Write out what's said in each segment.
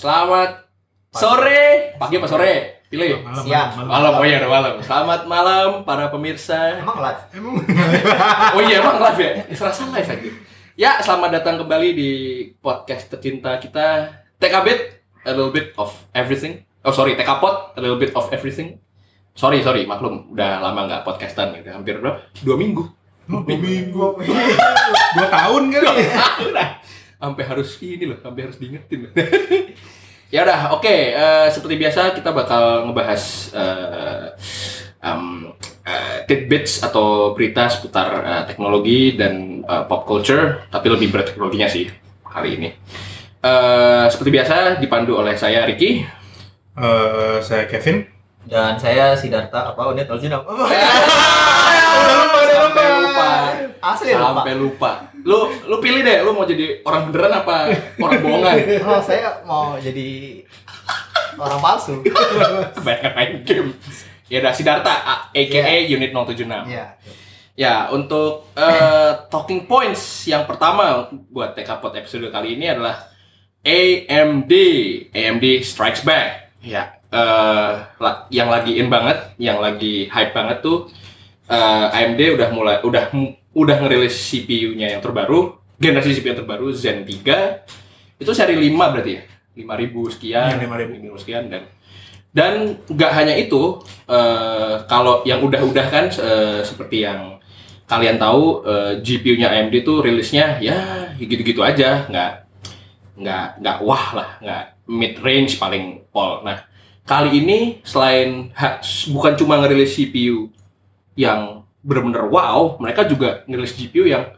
Selamat sore, pagi apa sore? Pilih. Malam, Siap. malam, Malam, oh iya udah malam. Selamat malam para pemirsa. Emang live? Emang Oh iya emang live ya? Serasa live aja. Ya, selamat datang kembali di podcast tercinta kita Take a bit, a little bit of everything. Oh sorry, Take a pot, a little bit of everything. Sorry, sorry, maklum, udah lama nggak podcastan gitu. Hampir berapa? Dua minggu. dua minggu, dua tahun kali. udah sampai harus ini loh sampai harus diingetin loh. ya udah oke eh, seperti biasa kita bakal ngebahas eh, um, eh, tidbits atau berita seputar eh, teknologi dan eh, pop culture tapi lebih berat teknologinya sih hari ini Eh, seperti biasa dipandu oleh saya Ricky Eh, saya Kevin. Dan saya Sidarta apa unit Aljuna. sampai lupa Asli lupa. sampai lupa lu lu pilih deh lu mau jadi orang beneran apa orang bohongan Oh, saya mau jadi orang palsu. Kebanyakan main game. Ya udah Sidarta, aka Unit 076. Iya. Ya, untuk eh, talking points yang pertama buat TK Pod episode kali ini adalah AMD. AMD Strikes Back. Ya, eh, la- yang lagi in banget, yang lagi hype banget tuh eh, AMD udah mulai udah udah ngerilis CPU-nya yang terbaru, generasi CPU yang terbaru Zen 3. Itu seri 5 berarti ya? 5000 sekian, Iya, 5.000. 5.000 sekian dan dan nggak hanya itu, eh, kalau yang udah-udah kan eh, seperti yang kalian tahu eh, GPU-nya AMD tuh rilisnya ya gitu-gitu aja, nggak nggak nggak wah lah, nggak mid range paling pol. Nah kali ini selain bukan cuma ngerilis CPU yang bener-bener wow, mereka juga ngerilis GPU yang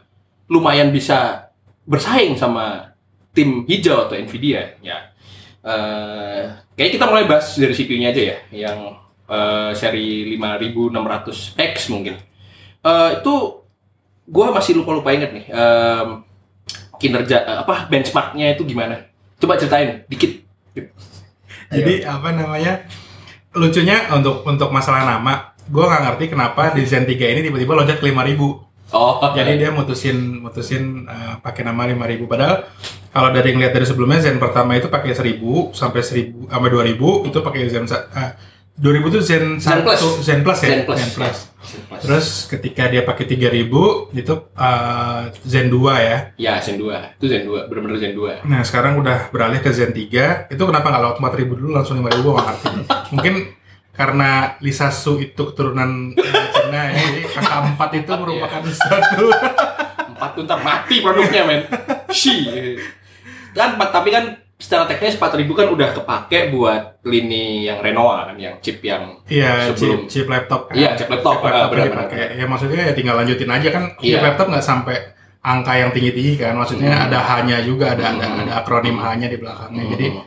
lumayan bisa bersaing sama tim hijau atau Nvidia ya. Eh, kayaknya kita mulai bahas dari CPU-nya aja ya, yang eh, seri 5600X mungkin. Eh, itu gua masih lupa-lupa inget nih em, kinerja eh, apa benchmarknya itu gimana? Coba ceritain dikit. Jadi apa namanya? Lucunya untuk untuk masalah nama, gue nggak ngerti kenapa di Zen 3 ini tiba-tiba loncat ke 5000. Oh, Jadi dia mutusin mutusin eh, pakai nama 5000 padahal kalau dari ngeliat dari sebelumnya Zen pertama itu pakai 1000 sampai 1000 sampai 2000 itu pakai Zen sa- eh, 2000 itu Zen, Zen Plus. 1 Zen Plus ya. Zen Plus. Zen Plus. Zen Plus. Terus ketika dia pakai 3000 itu eh, Zen 2 ya. Ya, Zen 2. Itu Zen 2, bener-bener Zen 2. Nah sekarang udah beralih ke Zen 3 Itu kenapa nggak lewat 4000 dulu langsung 5000 gue nggak ngerti Mungkin karena Lisasu itu keturunan eh, Cina ya Jadi kakak 4 itu merupakan satu Empat tuh ntar mati produknya, men. Shi. Kan, empat- tapi kan secara teknis 4000 kan udah kepake buat lini yang Renoa kan, yang chip yang Iya Sebelum- chip, chip laptop kan Iya, chip laptop, Chip laptop ah, benar, dipakai. benar. Ya maksudnya ya tinggal lanjutin aja kan Chip Iya. laptop nggak sampai angka yang tinggi-tinggi kan Maksudnya Hmm. ada H-nya juga, ada, ada, Hmm. ada akronim H-nya di belakangnya Jadi Hmm.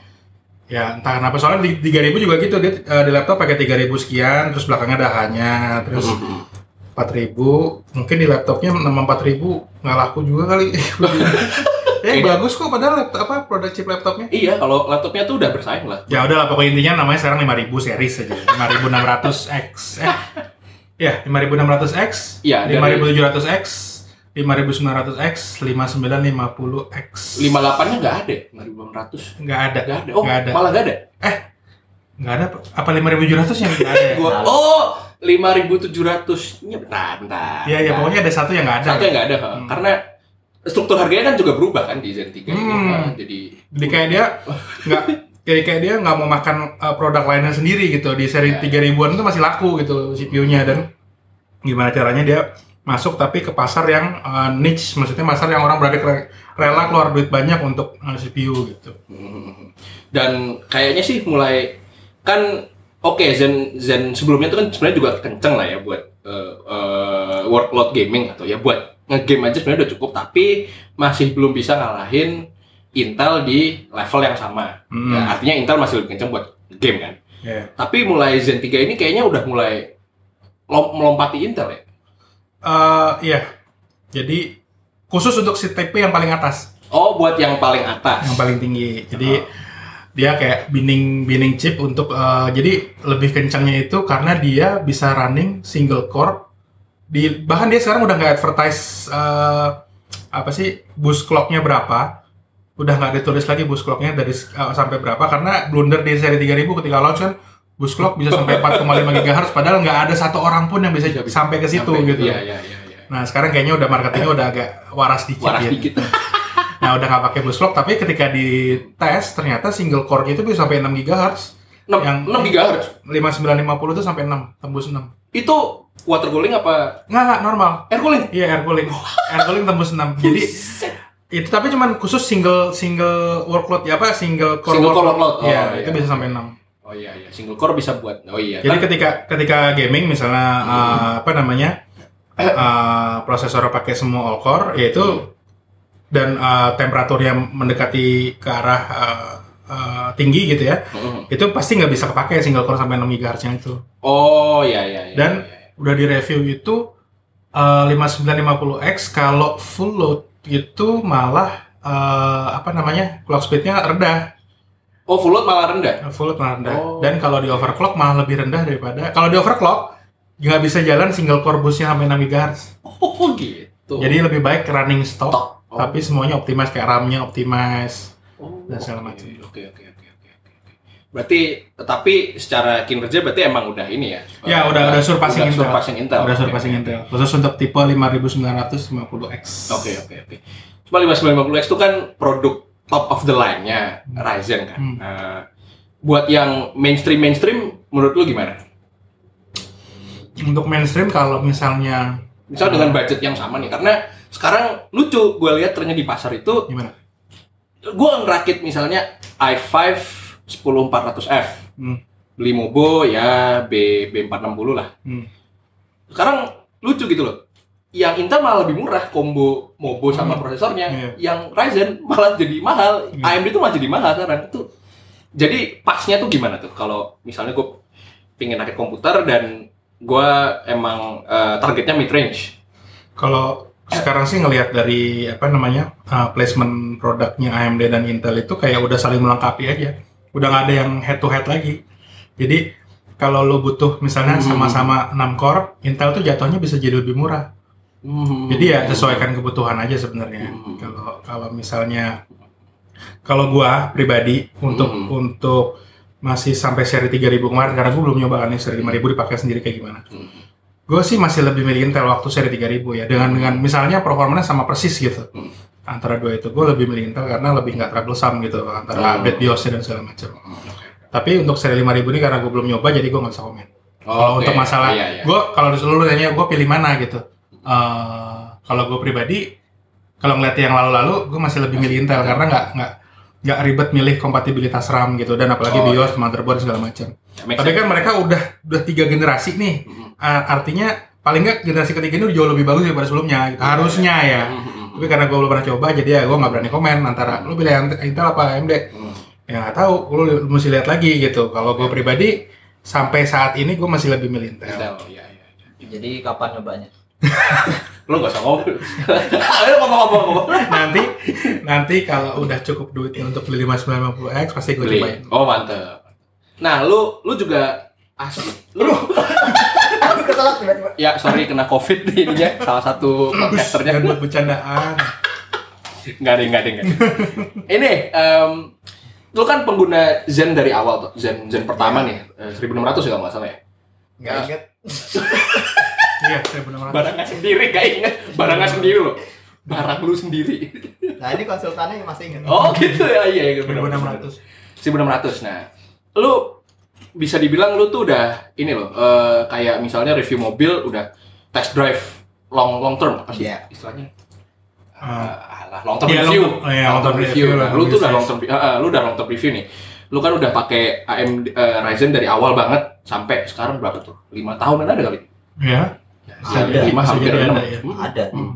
Ya entah kenapa soalnya di 3000 juga gitu dia eh, di laptop pakai 3000 sekian terus belakangnya ada H-nya terus Hmm. 4000 mungkin di laptopnya nama 4000 nggak laku juga kali. eh Kayaknya- bagus kok padahal laptop apa produk chip laptopnya. Iya, kalau laptopnya tuh udah bersaing lah. Ya udah lah pokoknya intinya namanya sekarang 5000 series aja. 5600X. Eh. Ya, 5600X, Iya, dari- 5700X, 5900X, 5950X. 58-nya nggak ada, 5600. Nggak ada. Nggak ada. Oh, Nggak ada. malah nggak ada. Nggak ada. Apa 5700 yang nggak ada? ya? Gua, oh, 5700-nya bentar, bentar. Iya, ya pokoknya ada satu yang nggak ada. satu yang nggak ada. Hmm. karena struktur harganya kan juga berubah kan di Zen 3 ini. Hmm. Nah, jadi Jadi kayak dia nggak jadi kayak dia nggak mau makan uh, produk lainnya sendiri gitu di seri Ya. 3000-an itu masih laku gitu CPU-nya dan gimana caranya dia masuk tapi ke pasar yang uh, niche maksudnya pasar yang orang berada re- rela keluar duit banyak untuk uh, CPU gitu. Hmm. Dan kayaknya sih mulai kan oke Zen Zen sebelumnya itu kan sebenarnya juga kenceng lah ya buat eh, eh, workload gaming atau ya buat ngegame aja sebenarnya udah cukup tapi masih belum bisa ngalahin Intel di level yang sama. Hmm. Ya, artinya Intel masih lebih kenceng buat game kan. Ya. Tapi mulai Zen 3 ini kayaknya udah mulai lom- melompati Intel ya. Eh, iya. Jadi khusus untuk si TP yang paling atas, Oh, buat yang paling atas. yang paling tinggi. Jadi Oh. dia kayak binning binning chip untuk eh, jadi lebih kencangnya itu karena dia bisa running single core di bahkan dia sekarang udah nggak advertise eh, apa sih boost clocknya berapa udah nggak ditulis lagi boost clocknya dari uh, sampai berapa karena blunder di seri 3000 ketika launch kan boost clock bisa sampai 4,5 GHz padahal nggak ada satu orang pun yang bisa sampai ke situ Sampai- gitu. Iya, iya, iya, iya. Nah sekarang kayaknya udah marketingnya udah agak waras dikit Waras ya. dikit. Nah udah nggak pakai boost clock tapi ketika di tes ternyata single core itu bisa sampai 6 GHz. 6, Yang- 6 GHz. 5950 itu sampai 6, tembus 6. Itu water cooling apa Nggak, nggak, normal. air cooling? Iya, air cooling. air cooling tembus 6. Jadi itu tapi cuman khusus single single workload ya apa single core Single core workload. Oh, Iya, iya. itu bisa sampai 6. Oh iya iya, single core bisa buat. Oh iya. Jadi ketika ketika gaming misalnya uh, apa namanya? uh, prosesor pakai semua all core yaitu dan uh, temperatur yang mendekati ke arah uh, uh, tinggi gitu ya. Mhm. Itu pasti nggak bisa kepake single core sampai 6 GHz-nya itu. Oh iya iya iya. Dan iya. udah di review itu uh, 5950X kalau full load itu malah uh, apa namanya clock speednya rendah Oh full load malah rendah. full load malah rendah Oh. dan kalau di overclock malah lebih rendah daripada kalau di overclock nggak bisa jalan single core busnya sampai 6 GHz Oh gitu. jadi lebih baik running stop Stop. Oh. tapi semuanya optimize kayak RAM-nya optimize Oh, dan segala oke, macam. Oke oke oke oke oke. oke. Berarti tapi secara kinerja berarti emang udah ini ya. Ya, udah- udah surpassing udah Intel. surpassing Intel. udah surpassing oke, Intel khusus untuk tipe 5950X Oke oke oke. Cuma 5950X itu kan produk top of the line-nya Ryzen kan. Hmm. Nah, buat yang mainstream mainstream menurut lu gimana? untuk mainstream kalau misalnya Misal dengan budget yang sama nih, karena sekarang lucu gue lihat ternyata di pasar itu, gimana gue ngerakit misalnya i5 10400F, Hmm. beli Mobo ya B B460 lah. Hmm. Sekarang lucu gitu loh. Yang Intel malah lebih murah combo Mobo sama Hmm. prosesornya. Iya. Yang Ryzen malah jadi mahal. Iya. AMD itu malah jadi mahal sekarang itu. Jadi pasnya tuh gimana tuh? Kalau misalnya gue pingin rakit komputer dan gue emang eh, targetnya mid range. Kalau sekarang sih ngelihat dari apa namanya uh, placement produknya AMD dan Intel itu kayak udah saling melengkapi aja. Udah nggak ada yang head to head lagi. Jadi kalau lo butuh misalnya Hmm. sama-sama 6 core, Intel tuh jatuhnya bisa jadi lebih murah. Jadi ya sesuaikan kebutuhan aja sebenarnya. Hmm. Kalau kalau misalnya kalau gua pribadi untuk Hmm. untuk masih sampai seri 3000 kemarin karena gua belum nyoba kan nih seri 5000 dipakai sendiri kayak gimana. Hmm. Gue sih masih lebih milih Intel waktu seri 3000 ya dengan dengan misalnya performanya sama persis gitu Hmm. antara dua itu gue lebih milih Intel karena lebih nggak troublesome gitu antara Hmm. update BIOS dan segala macam. Hmm. Tapi untuk seri 5000 ini karena gue belum nyoba jadi gue nggak bisa komen. Kalau Oke, untuk masalah iya, iya. gue kalau disuruh lu tanya gue pilih mana gitu. Eh, kalau gue pribadi kalau ngeliat yang lalu-lalu gue masih lebih milih Intel karena nggak nggak nggak ribet milih kompatibilitas RAM gitu dan apalagi Oh, BIOS, motherboard segala macam. Ya, Tapi sense. kan mereka udah udah tiga generasi nih. Hmm. A- artinya paling nggak generasi ketiga ini udah jauh lebih bagus daripada sebelumnya gitu. harusnya ya Hmm, hmm, hmm. tapi karena gue belum pernah coba jadi ya gue nggak berani komen antara lu pilih Intel apa AMD Hmm. ya nggak tahu lu mesti lihat lagi gitu kalau gue pribadi sampai saat ini gue masih lebih milih Intel Intel, iya, iya, iya. Jadi kapan nyobanya? Lu gak usah ngomong. Ayo ngomong-ngomong. ngomong. nanti nanti kalau udah cukup duitnya untuk beli 5950X pasti gue Beli. cobain Oh mantep. Nah, lu lu juga asli. Lu Aku keselak tiba-tiba. ya sorry kena covid nih ininya salah satu podcasternya. jangan buat bercandaan Nggak ada, nggak ada, nggak ada. Ini, em, lu kan pengguna Zen dari awal tuh. Zen Zen pertama nih, eh, 1600 ya kalau nggak salah ya. Nggak inget. iya saya benar Barangnya sendiri, gak inget. Barangnya sendiri loh. Barang lu sendiri. Nah ini konsultannya masih inget. Oh gitu ya, iya. iya, bener, bener, 1600 1600. Nah, lu bisa dibilang lu tuh udah ini loh, eh, kayak misalnya review mobil udah test drive long long term apa sih Iya. istilahnya? Ah. Ah, alah, long term Iya, review. long- oh, iya, long term review Nah, lah, lu tuh udah review. long term ah, lu udah long term review nih. Lu kan udah pakai AMD eh, Ryzen dari awal banget sampai sekarang berapa tuh? 5 tahunan ada kali? ya Ya, Ada. lima hampir enam. ada, ya. Hmm. Ada. Hmm.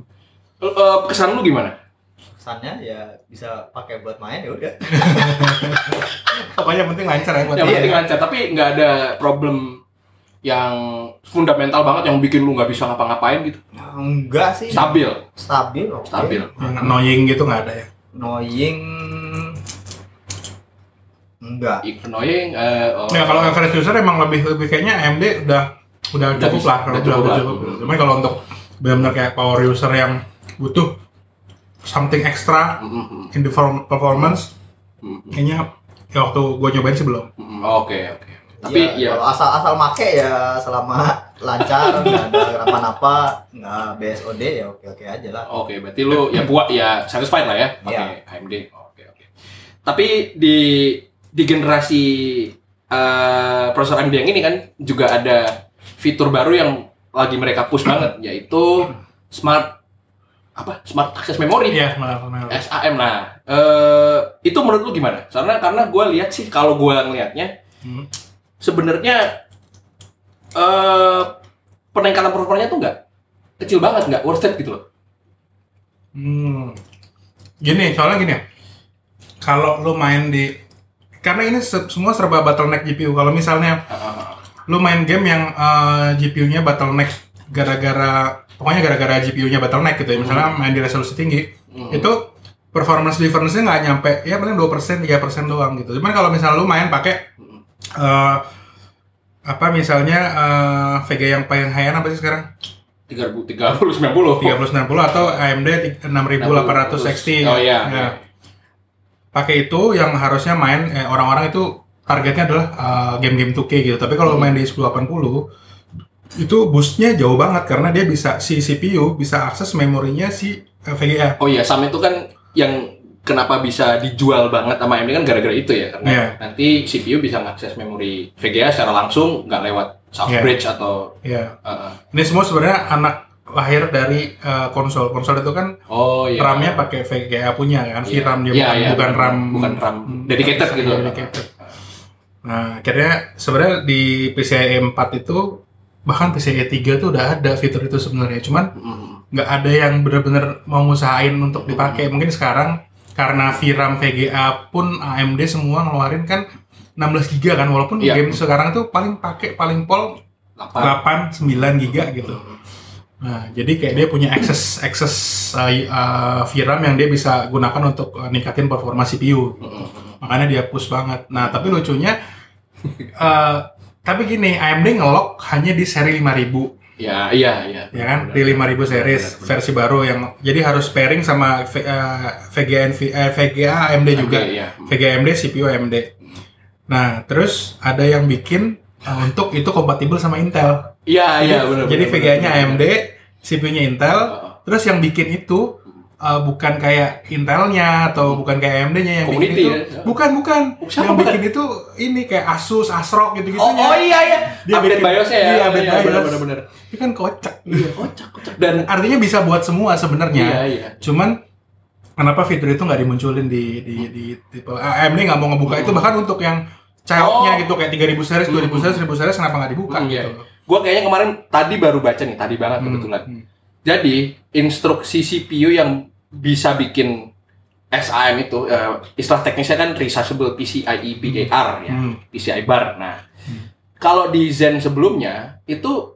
Eh, kesan lu gimana? Kesannya ya bisa pakai buat main ya udah. pokoknya penting lancar ya buat Yang penting lancar, tapi nggak ada problem yang fundamental banget yang bikin lu nggak bisa ngapa-ngapain gitu. Enggak sih. Stabil, Stabil. oke. stabil. yang annoying gitu nggak ada ya Annoying. Enggak. Annoying. eh, oh. Ya kalau average user emang lebih lebih kayaknya AMD udah udah Udah cukup bisa, lah, udah udah, cukup udah cukup. Cuman kalau untuk benar-benar kayak power user yang butuh something extra Mm, mm, mm, in the form- performance mm, mm, kayaknya ya waktu gue nyobain sih belum. Oke oke. Tapi ya, ya, kalau asal asal make ya selama lancar nggak ada kenapa-napa nggak BSOD ya oke oke aja lah oke berarti lu ya puas ya satisfied lah ya pakai Iya. AMD. Oke oke. Tapi di di generasi eh, prosesor AMD yang ini kan juga ada fitur baru yang lagi mereka push banget yaitu smart apa smart access memory iya malah malah. SAM nah eh itu menurut lu gimana karena karena gue lihat sih kalau gue ngelihatnya Hmm. sebenarnya eh peningkatan performanya tuh nggak kecil banget nggak worth it gitu loh Hmm. Gini, soalnya gini ya. Kalau lu main di karena ini se- semua serba bottleneck GPU. Kalau misalnya lu main game yang eh, GPU-nya bottleneck gara-gara pokoknya gara-gara GPU-nya bottleneck gitu ya. Misalnya main di resolusi tinggi, Hmm. itu performance difference-nya nggak nyampe ya paling 2%, 3% doang gitu. Cuman kalau misalnya lu main pakai eh, apa misalnya eh, VGA yang paling high-end apa sih sekarang? tiga ribu tiga puluh sembilan puluh 3090 atau AMD 6800 XT. oh iya Ya. Pakai itu yang harusnya main eh, orang-orang itu targetnya adalah eh, game-game 2K gitu. Tapi kalau main di 1080 itu boostnya jauh banget karena dia bisa si CPU bisa akses memorinya si eh, VGA. oh iya sam itu kan yang kenapa bisa dijual banget sama AMD kan gara-gara itu ya karena Iya. nanti CPU bisa mengakses memori VGA secara langsung nggak lewat soft Iya. bridge atau Ya. eh, Ini semua sebenarnya anak lahir dari eh, konsol. Konsol itu kan oh iya RAM-nya pakai VGA punya kan, Iya. VRAM dia Iya, bukan, iya, bukan. RAM bukan RAM dedicated Iya, gitu dedicated. Nah, akhirnya sebenarnya di PCIe 4 itu bahkan PCIe 3 tuh udah ada fitur itu sebenarnya. Cuman Mm. nggak ada yang benar-benar mau ngusahain untuk dipakai. Mungkin sekarang karena VRAM VGA pun AMD semua ngeluarin kan 16 GB kan walaupun Iya. game sekarang tuh paling pakai paling pol Apa? 8 9 GB gitu. Nah, jadi kayak dia punya akses akses uh, uh, VRAM yang dia bisa gunakan untuk uh, ningkatin performa CPU. Makanya dia push banget. Nah, tapi lucunya uh, tapi gini, AMD ngelok hanya di seri 5000 Ya, iya, iya. ya kan Benar, di benar. 5000 series Benar, benar. versi baru yang jadi harus pairing sama V- uh, VGA NV eh, VGA AMD juga Oke, iya. VGA AMD CPU AMD nah terus ada yang bikin uh, untuk itu kompatibel sama Intel Iya, iya, benar. jadi VGA-nya. AMD CPU-nya Intel Oh, terus yang bikin itu uh, bukan kayak Intelnya atau bukan kayak AMD-nya yang bikin Community itu ya? bukan bukan Oh, siapa yang bukan? bikin itu ini kayak Asus ASRock gitu-gitu Oh, oh iya, iya. Dia update bikin- BIOS ya. iya, update BIOS. benar, benar, benar. itu kan kocak Iya, kocak, kocak. Dan artinya bisa buat semua sebenarnya iya, iya. Cuman kenapa fitur itu nggak dimunculin di di di tipe AMD nggak mau ngebuka itu bahkan untuk yang childnya Oh. gitu kayak 3000 series, 2000 series, 1000 series kenapa nggak dibuka Hmm, iya. gitu. Gua kayaknya kemarin tadi baru baca nih, tadi banget Hmm, kebetulan. hmm. Jadi, instruksi CPU yang bisa bikin SAM itu eh, istilah teknisnya kan resizable PCIe BAR ya, Hmm. PCI bar. Nah, kalau di Zen sebelumnya itu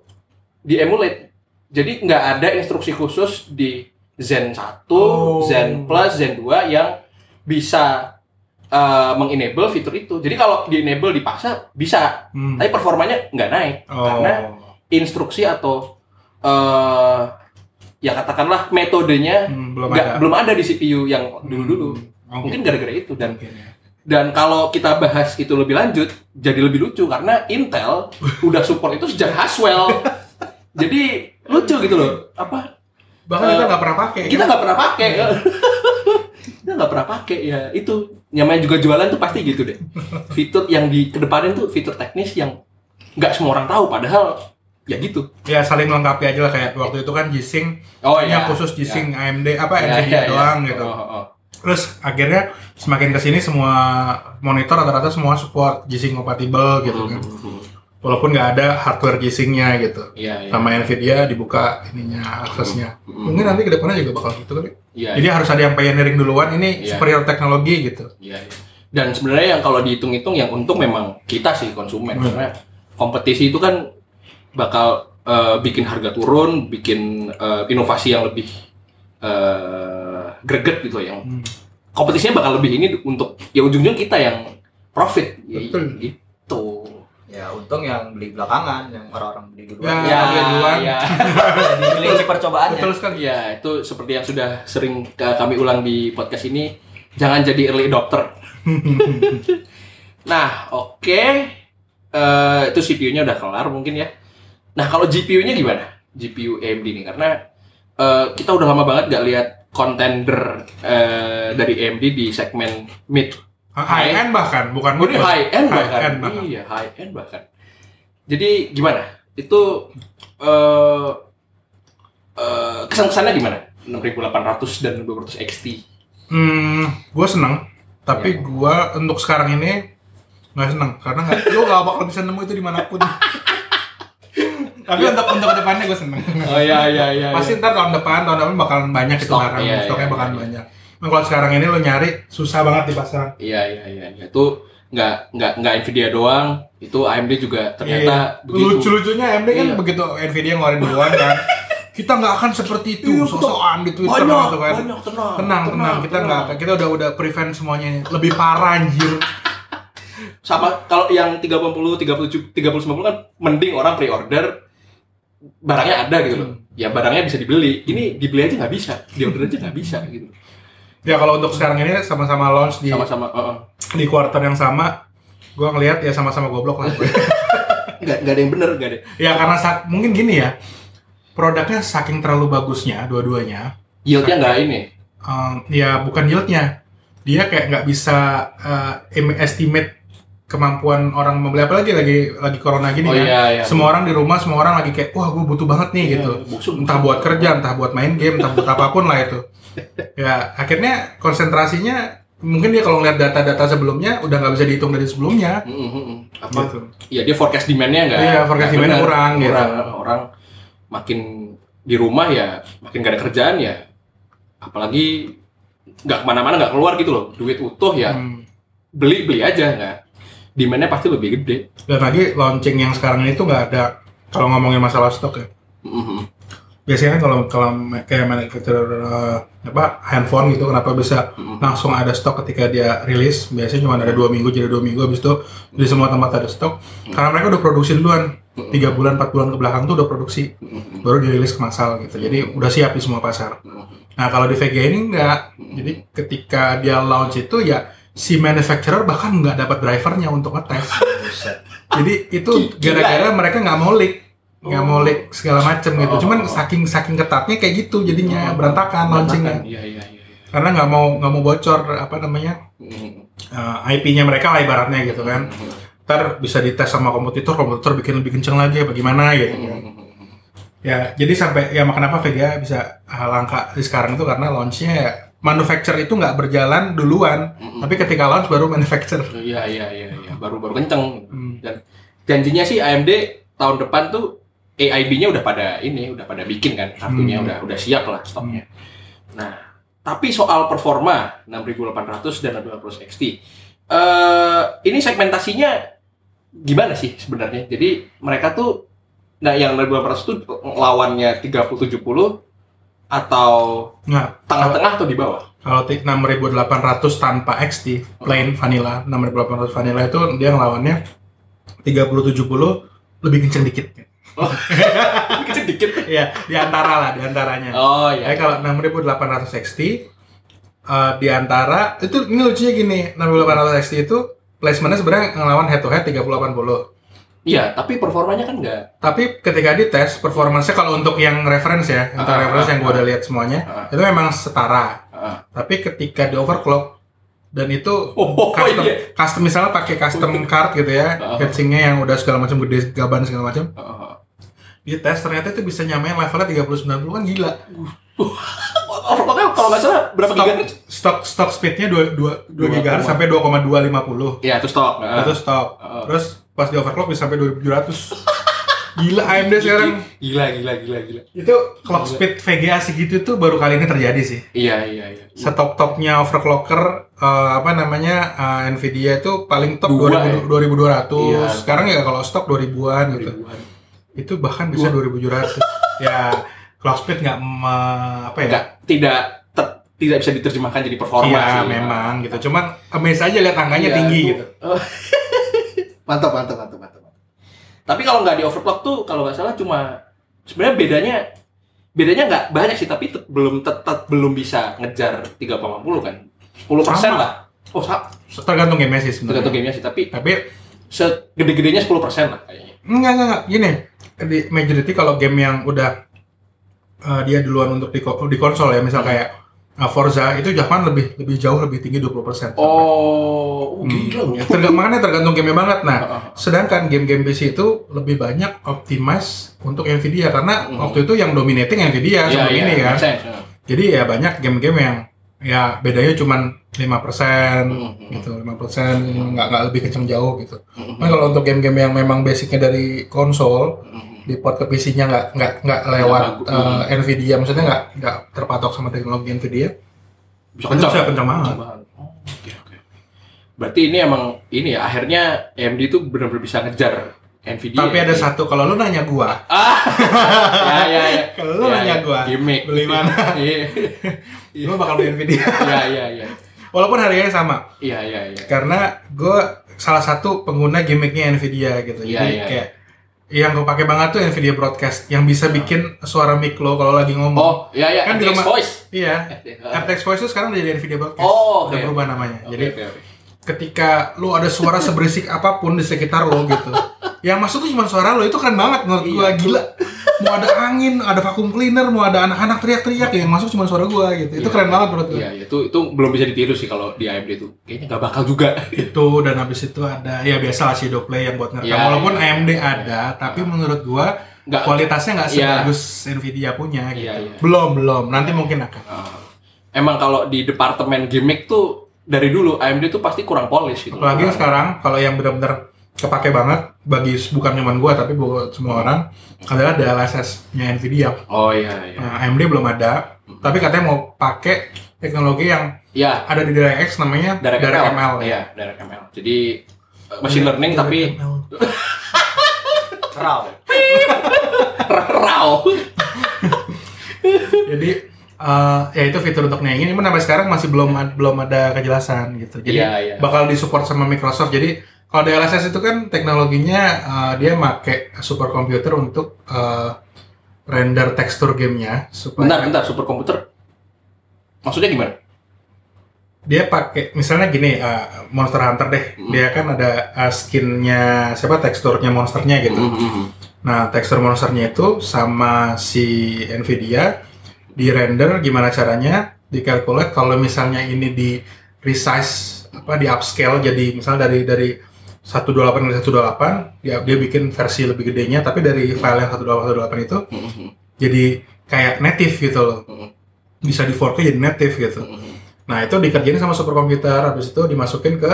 di emulate. Jadi nggak ada instruksi khusus di Zen 1, Oh. Zen Plus, Zen 2 yang bisa eh, mengenable fitur itu. Jadi kalau di enable dipaksa bisa, Hmm. tapi performanya nggak naik Oh. karena instruksi atau eh ya katakanlah metodenya Hmm, belum nggak- ada. belum ada di CPU yang dulu-dulu. Hmm, oke. Mungkin gara-gara itu dan Mungkin ya. dan kalau kita bahas itu lebih lanjut jadi lebih lucu karena Intel udah support itu sejak Haswell. jadi lucu gitu loh. Apa Bahkan Eh, kita nggak pernah pakai. kita nggak pernah pakai. kita nggak pernah pakai ya itu namanya juga jualan tuh pasti gitu deh. Fitur yang di kedepanin tuh fitur teknis yang nggak semua orang tahu padahal ya gitu. ya saling melengkapi aja lah kayak waktu itu kan G-Sync Oh punya khusus G-Sync AMD apa Ya, Nvidia ya, ya. doang gitu. Oh, oh, oh. Terus akhirnya semakin ke sini semua monitor rata-rata semua support G-Sync compatible gitu kan. Hmm, Walaupun nggak ada hardware G-Sync-nya gitu. Iya, iya. sama Nvidia dibuka ininya aksesnya. Hmm. Mungkin nanti ke depannya juga bakal gitu kali. Iya, Jadi harus ada yang pioneering duluan. Ini Iya. superior teknologi gitu. iya, iya. Dan sebenarnya yang kalau dihitung-hitung yang untung memang kita sih konsumen Hmm. karena kompetisi itu kan bakal eh, bikin harga turun, bikin eh, inovasi yang lebih eh, greget gitu yang Hmm. kompetisinya bakal lebih ini untuk ya ujung-ujung kita yang profit ya, Betul. gitu. ya untung yang beli belakangan yang orang-orang beli duluan Ya, beli duluan. ya. jadi beli percobaannya. Betul sekali. Ya, itu seperti yang sudah sering ka- kami ulang di podcast ini, jangan jadi early adopter. nah, oke. Eh, itu CPU-nya udah kelar mungkin ya. Nah, kalau GPU-nya gimana? GPU AMD nih karena eh, kita udah lama banget gak lihat contender eh, dari AMD di segmen mid High end bahkan, bukan mid, high end High bahkan. end bahkan. Iya, high end bahkan. Jadi gimana? Itu eh eh, kesan-kesannya gimana? 6800 dan 200 XT. Hmm, gue seneng. Tapi Iya. gue untuk sekarang ini nggak seneng karena lu gak bakal bisa nemu itu di mana pun. Tapi untuk untuk ke depannya gue seneng. Oh iya iya iya. Pasti ntar tahun depan, tahun depan bakalan banyak itu barang, iya, stoknya iya, bakalan iya. banyak. Nah, kalau sekarang ini lo nyari susah banget di pasaran. Iya iya iya iya. Itu nggak nggak nggak Nvidia doang, itu AMD juga ternyata begitu. Iya. Lucu-lucunya AMD kan Iya. begitu Nvidia ngeluarin duluan kan. Kita nggak akan seperti itu, Iya, sosokan di Twitter banyak, gitu kan. banyak, tenang, tenang, tenang, kita nggak, kita udah udah prevent semuanya. Lebih parah anjir. Sama kalau yang 30 37 30 90 kan mending orang pre-order barangnya ada gitu loh. Hmm. Ya barangnya bisa dibeli. Ini dibeli aja nggak bisa, di order aja nggak bisa gitu. Ya kalau untuk sekarang ini sama-sama launch di Sama-sama uh, uh. di quarter yang sama, gua ngelihat ya sama-sama goblok lah. nggak nggak ada yang bener nggak ada. ya karena mungkin gini ya, produknya saking terlalu bagusnya dua-duanya, Yieldnya nggak ini. um, ya bukan yieldnya, dia kayak nggak bisa uh, estimate kemampuan orang membeli apalagi lagi lagi corona gini Oh kan. iya iya. Semua orang di rumah, semua orang lagi kayak wah gue butuh banget nih gitu. Iya, busuk, Entah busuk. buat kerja, entah buat main game, entah buat apa pun lah itu. Ya akhirnya konsentrasinya mungkin dia kalau ngeliat data-data sebelumnya udah nggak bisa dihitung dari sebelumnya. Mm, mm, mm. Apa? Gitu. Iya dia forecast demand-nya nggak. Iya, forecast demand-nya bener. kurang, gitu. Kurang. Orang makin di rumah ya makin gak ada kerjaan ya. Apalagi nggak ke mana-mana nggak keluar gitu loh. Duit utuh ya Hmm. beli beli aja nggak. Demand-nya pasti lebih gede. Dan lagi launching yang sekarang ini tuh nggak ada kalau ngomongin masalah stok ya. Mm, mm. Biasanya kan kalau kalau kayak manufacturer uh, apa handphone gitu kenapa bisa Mm. langsung ada stok ketika dia rilis? Biasanya cuma ada dua minggu jadi dua minggu habis itu di semua tempat ada stok. Karena mereka udah produksi duluan. Tiga bulan empat bulan ke belakang tuh udah produksi. Mm, mm, baru dirilis ke massal gitu. Jadi udah siap di semua pasar. Mm. nah kalau di VGA ini enggak jadi ketika dia launch itu ya si manufacturer bahkan nggak dapat drivernya untuk ngetes Buset. jadi itu Gila. gara-gara mereka nggak mau leak nggak mau Oh. leak segala macem gitu Oh. cuman saking saking ketatnya kayak gitu jadinya berantakan launchingnya Iya iya iya. iya. karena nggak mau nggak mau bocor apa namanya uh, IP-nya mereka lah ibaratnya gitu kan. Ntar bisa dites sama kompetitor, kompetitor bikin lebih kenceng lagi apa gimana gitu. mm. Ya, jadi sampai ya kenapa VGA bisa uh, langka di sekarang itu karena launchnya ya manufacture itu nggak berjalan duluan, Mm-mm. tapi ketika launch baru manufacture. Iya iya iya iya baru baru kenceng Hmm. dan janjinya sih AMD tahun depan tuh AIB-nya udah pada ini udah pada bikin kan kartunya Hmm. udah udah siap lah stoknya. Nah tapi soal performa 6800 dan 600 XT eh ini segmentasinya gimana sih sebenarnya? Jadi mereka tuh nah yang 6800 tuh lawannya 3070 atau Nah, tengah-tengah atau di bawah? kalau ti- 6800 tanpa XT, plain vanilla, 6800 vanilla itu dia ngelawannya 3070 lebih kenceng dikit. Kecil dikit. Iya, di antara lah, di antaranya. Oh iya. Jadi kalau 6800 XT eh, di antara itu ini lucunya gini, 6800 XT itu placementnya sebenarnya ngelawan head to head 3080. Iya, tapi performanya kan enggak. Tapi ketika dites performanya kalau untuk yang reference ya, untuk Ah, reference yang gua ah. udah lihat semuanya, Ah. itu memang setara. Heeh. Tapi ketika di overclock dan itu Oh, custom, iya. custom misalnya pakai custom card gitu ya, heatsinknya yang udah segala macam gede gaban segala macam, Heeh. di tes ternyata itu bisa nyamain levelnya 3090 kan gila. Overclocknya kalau nggak salah berapa Stok, gigahertz? stok, stok speednya 2, 2, 2 Dua GHz koma. sampai 2,250 Iya, itu stok. Heeh. itu stop Heeh. terus pas di overclock bisa sampai 2700 gila AMD sekarang. Gila, gila, gila, gila. itu clock speed VGA segitu tuh baru kali ini terjadi sih. Iya, iya, iya. setop topnya overclocker eh, apa namanya eh, Nvidia itu paling top Dua, 2000, 2200 Iya. sekarang ya kalau stok 2000-an gitu. Itu bahkan bisa 2700 ya clock speed nggak apa ya? Enggak, tidak tidak bisa diterjemahkan jadi performa Iya sih. memang gitu. Cuman amaze aja lihat angkanya Iya, tinggi itu- gitu. mantap, mantap, mantap, mantap. mantap. Tapi kalau nggak di overclock tuh kalau nggak salah cuma sebenarnya bedanya bedanya nggak banyak sih tapi tet- belum tetap belum bisa ngejar 3,50 kan 10% Sama. lah oh sa- tergantung game sih sebenarnya tergantung gamenya sih tapi tapi segede-gedenya 10% lah kayaknya enggak enggak, enggak. gini di majority kalau game yang udah uh, dia duluan untuk di, ko- di konsol ya misal Hmm. kayak uh, Forza itu bahkan lebih lebih jauh lebih tinggi 20% oh, oh Hmm. gila ya Tergantung makanya tergantung gamenya banget. Nah, Heeh. sedangkan game-game PC itu lebih banyak optimize untuk Nvidia karena Hmm. waktu itu yang dominating Nvidia Iya, sebelum iya, ini kan. make sense, ya. Jadi ya banyak game-game yang ya bedanya cuman 5% Hmm. gitu, 5% nggak nggak lebih kenceng jauh gitu. Hmm. Nah, kalau untuk game-game yang memang basicnya dari konsol Hmm. Di port ke PC-nya nggak nggak nggak lewat Nggak eh, Nvidia, maksudnya nggak nggak terpatok sama teknologi Nvidia. bisa kencang. Bisa kencang banget. Oh, oke oke. Berarti ini emang ini ya akhirnya AMD itu benar-benar bisa ngejar Nvidia Tapi ya? ada satu kalau lu nanya gua, ah. Ya ya ya. Kalau lu Ya, nanya ya. gua, gimmick. beli mana? iya. Lu bakal beli Nvidia. iya iya iya. Walaupun harganya sama. iya iya iya. Karena gue salah satu pengguna gimmicknya Nvidia gitu. Iya, jadi iya, kayak yang gue pakai banget tuh Nvidia Broadcast yang bisa bikin suara mic lo kalau lagi ngomong oh iya iya Kan di RTX voice iya. RTX Voice itu sekarang udah jadi Nvidia Broadcast Oh, udah oke. berubah namanya Oke, jadi oke, oke. ketika lu ada suara seberisik apa pun di sekitar lo gitu yang masuk tuh cuma suara lo itu keren banget menurut gue Iya. gila mau ada angin ada vacuum cleaner mau ada anak-anak teriak-teriak yang masuk cuma suara gue gitu itu Iya. keren banget menurut gue Iya, itu itu belum bisa ditiru sih kalau di AMD itu. Kayaknya nggak bakal juga. itu dan habis itu ada ya biasa lah Shadow Play yang buat ngerekam Ya, walaupun ya. AMD ada tapi menurut gua Nggak. kualitasnya nggak Iya. sebagus Nvidia punya gitu Iya, iya. belum belum nanti mungkin akan Ah. emang kalau di departemen gimmick tuh dari dulu AMD tuh pasti kurang polish gitu. apalagi sekarang kalau yang benar-benar kepake banget bagi bukan cuma gua tapi buat semua orang adalah DLSS-nya Nvidia Oh iya iya. nah, AMD belum ada tapi katanya mau pakai teknologi yang Ya, ada di DirectX namanya direct, DirectML ML. Iya, direct ML. Jadi uh, machine learning tapi Raw. raw. Jadi eh, ya itu fitur untuk nyaingin, cuman sampai sekarang masih belum belum ada kejelasan gitu. Jadi Iya, iya. bakal disupport sama Microsoft. Jadi kalau DLSS itu kan teknologinya eh, dia make superkomputer untuk eh, render tekstur gamenya supaya Bentar, bentar, superkomputer. Maksudnya gimana? dia pakai misalnya gini eh, Monster Hunter deh, Hmm. dia kan ada eh, skinnya siapa teksturnya monsternya gitu. Mhm. Nah, tekstur monsternya itu sama si Nvidia di render gimana caranya dikalkulate kalau misalnya ini di resize apa di upscale jadi misalnya dari dari 128 ke 128 dia dia bikin versi lebih gedenya tapi dari file yang 128 itu Mhm. jadi kayak native gitu loh. Mhm. Bisa di 4K jadi native gitu. Mhm. Nah, itu dikerjain sama superkomputer habis itu dimasukin ke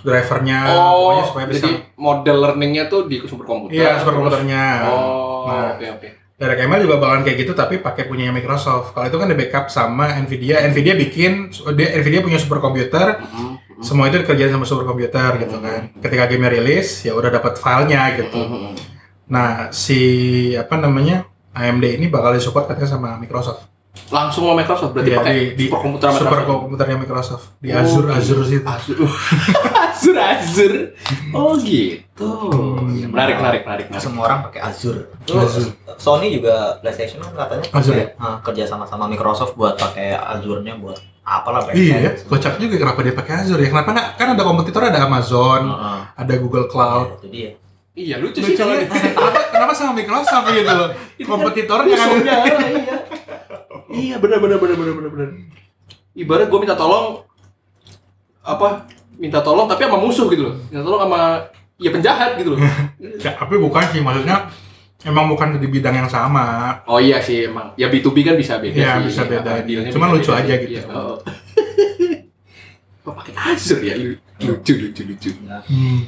drivernya Oh, pokoknya supaya bisa jadi model learningnya tuh di superkomputer. Iya, superkomputernya. Oh, Nah, oke oke. Direct ML juga bakalan kayak gitu tapi pakai punya Microsoft. Kalau itu kan di backup sama Nvidia. Nvidia bikin dia Nvidia punya superkomputer, Mhm. semua itu dikerjain sama superkomputer gitu kan. Ketika game rilis ya udah dapat filenya gitu. Mhm. Nah, si apa namanya? AMD ini bakal disupport katanya sama Microsoft. Langsung sama Microsoft berarti Iya, pakai di, di superkomputer Microsoft. superkomputernya Microsoft di Oh, Azure gitu. Azure situ. Azure. Azure, Azure. Oh gitu. Hmm. Menarik, menarik, menarik, menarik. Semua orang pakai Azure. Azure. Sony juga PlayStation kan katanya Azure pakai, ah, kerja sama sama Microsoft buat pakai Azure-nya buat apalah Iya, kocak juga kenapa dia pakai Azure ya? Kenapa nggak? Kan ada kompetitor ada Amazon, Heeh. ada Google Cloud. Itu dia. Iya, lucu sih kalau di kenapa, kenapa sama Microsoft gitu loh? Kompetitornya kan. iya. Iya, benar benar benar benar benar benar. Ibarat gue minta tolong apa? Minta tolong tapi sama musuh gitu loh. Minta tolong sama ya penjahat gitu loh. Ya, tapi bukan sih maksudnya emang bukan di bidang yang sama. Oh iya sih emang. Ya B2B kan bisa beda Iya, sih. bisa beda. Cuman bisa lucu beda aja sih. gitu. Iya, oh. Oh, pakai Azure ya lu- lucu lucu lucu. Ya, Hmm.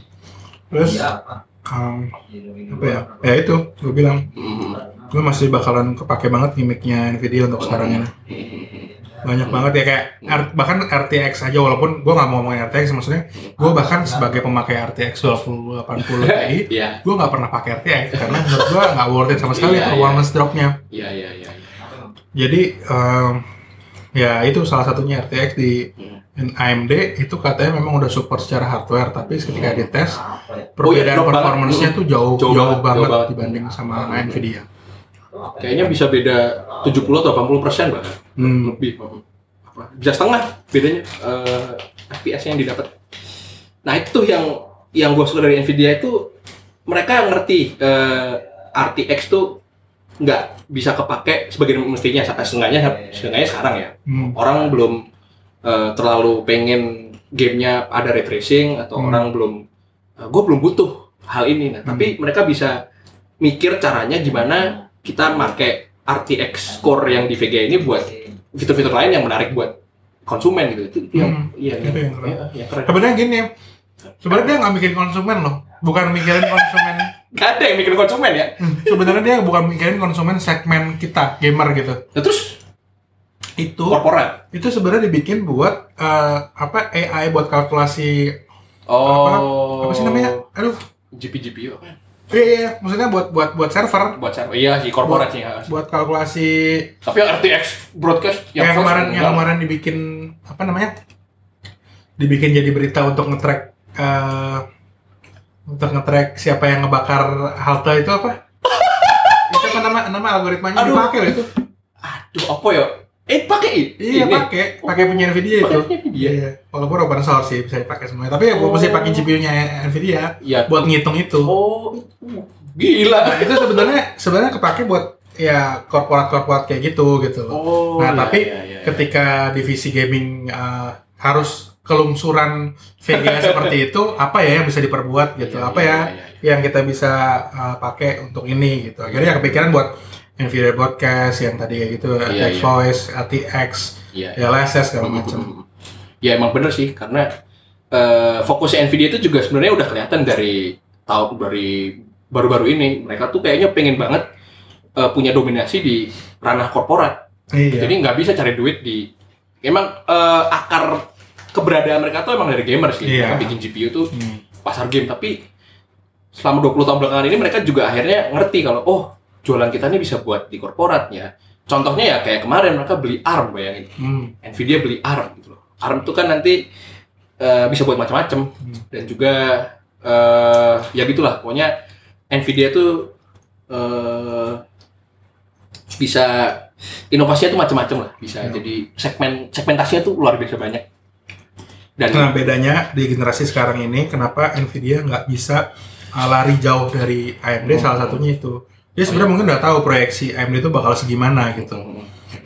Terus iya apa? um, Iya, apa ya? Ya itu, gue bilang Mhm. gue masih bakalan kepake banget gimmicknya Nvidia untuk sekarang ini. Banyak banget ya kayak R- bahkan RTX aja walaupun gue nggak mau ngomongin RTX maksudnya gue bahkan sebagai pemakai RTX 2080 Ti Iya, gue nggak pernah pakai RTX karena menurut gue nggak worth it sama sekali iya. performance dropnya. iya iya iya. Jadi em, ya itu salah satunya RTX di Hmm. AMD itu katanya memang udah support secara hardware tapi ketika dites Apa ya? Oh iya, perbedaan performance-nya tuh jauh Jauh jauh, banget, banget, jauh banget. dibanding sama Nvidia. Kayaknya bisa beda 70 atau 80 persen bahkan Hmm. lebih apa, bisa setengah bedanya eh, FPS yang didapat. Nah itu tuh yang yang gue suka dari Nvidia itu mereka ngerti eh, RTX tuh nggak bisa kepake sebagai mestinya setengahnya setengahnya sekarang ya Hmm. orang belum eh, terlalu pengen gamenya ada ray tracing atau Hmm. orang belum gue belum butuh hal ini nah tapi mereka bisa mikir caranya gimana kita pakai RTX core yang di VGA ini buat fitur-fitur lain yang menarik buat konsumen gitu. Itu, yang Hmm, iya itu yang iya, yang keren. Sebenarnya gini, sebenarnya dia nggak mikirin konsumen loh, bukan mikirin konsumen. Gak ada yang mikirin konsumen ya? Hmm, sebenarnya dia bukan mikirin konsumen segmen kita gamer gitu. nah, terus? Itu korporat? itu sebenarnya dibikin buat eh, apa AI buat kalkulasi oh. apa sih namanya? Aduh, GP GPU apa iya, iya, maksudnya buat buat buat server, buat server iya sih korporat sih ya. buat kalkulasi tapi RTX broadcast yang, yang, kemarin yang kemarin dibikin apa namanya? Dibikin jadi berita untuk nge-track eh, untuk nge-track siapa yang ngebakar halte itu apa? itu apa nama nama algoritmanya Aduh. dipakai loh itu. aduh apa ya eh pakai Iya pakai, pakai punya Nvidia itu. Pakai punya Nvidia. Iya. Walaupun open source sih bisa dipakai semuanya. Tapi ya Oh. mesti pakai GPU-nya Nvidia ya buat ngitung itu. oh gila Nah, itu sebenarnya sebenarnya kepake buat ya korporat-korporat kayak gitu gitu oh nah, iya, tapi iya, iya. Ketika divisi gaming uh, harus kelungsuran VGA seperti itu, apa ya yang bisa diperbuat gitu? Iya, apa iya, ya iya, iya. yang kita bisa uh, pakai untuk ini gitu? Akhirnya kepikiran buat Nvidia Broadcast yang tadi kayak gitu, RTX iya. Voice, RTX, Iya. DLSS segala macam. Ya emang bener sih karena eh, fokusnya Nvidia itu juga sebenarnya udah kelihatan dari tahun dari baru-baru ini mereka tuh kayaknya pengen banget eh, punya dominasi di ranah korporat. Iya. Jadi nggak bisa cari duit di emang eh, akar keberadaan mereka tuh emang dari gamer sih. Iya. Mereka bikin GPU tuh Hmm. pasar game tapi selama 20 tahun belakangan ini mereka juga akhirnya ngerti kalau oh jualan kita ini bisa buat di korporat ya. Contohnya ya kayak kemarin mereka beli ARM bayangin. Hmm. Nvidia beli ARM gitu loh. ARM itu kan nanti eh, bisa buat macam-macam Hmm. dan juga eh, ya gitulah pokoknya Nvidia tuh eh, bisa inovasinya tuh macam-macam lah bisa Ya. jadi segmen segmentasinya tuh luar biasa banyak dan Nah bedanya di generasi sekarang ini kenapa Nvidia nggak bisa uh, lari jauh dari AMD Oh. salah satunya itu dia sebenarnya mungkin udah tahu proyeksi AMD itu bakal segimana gitu. Hmm.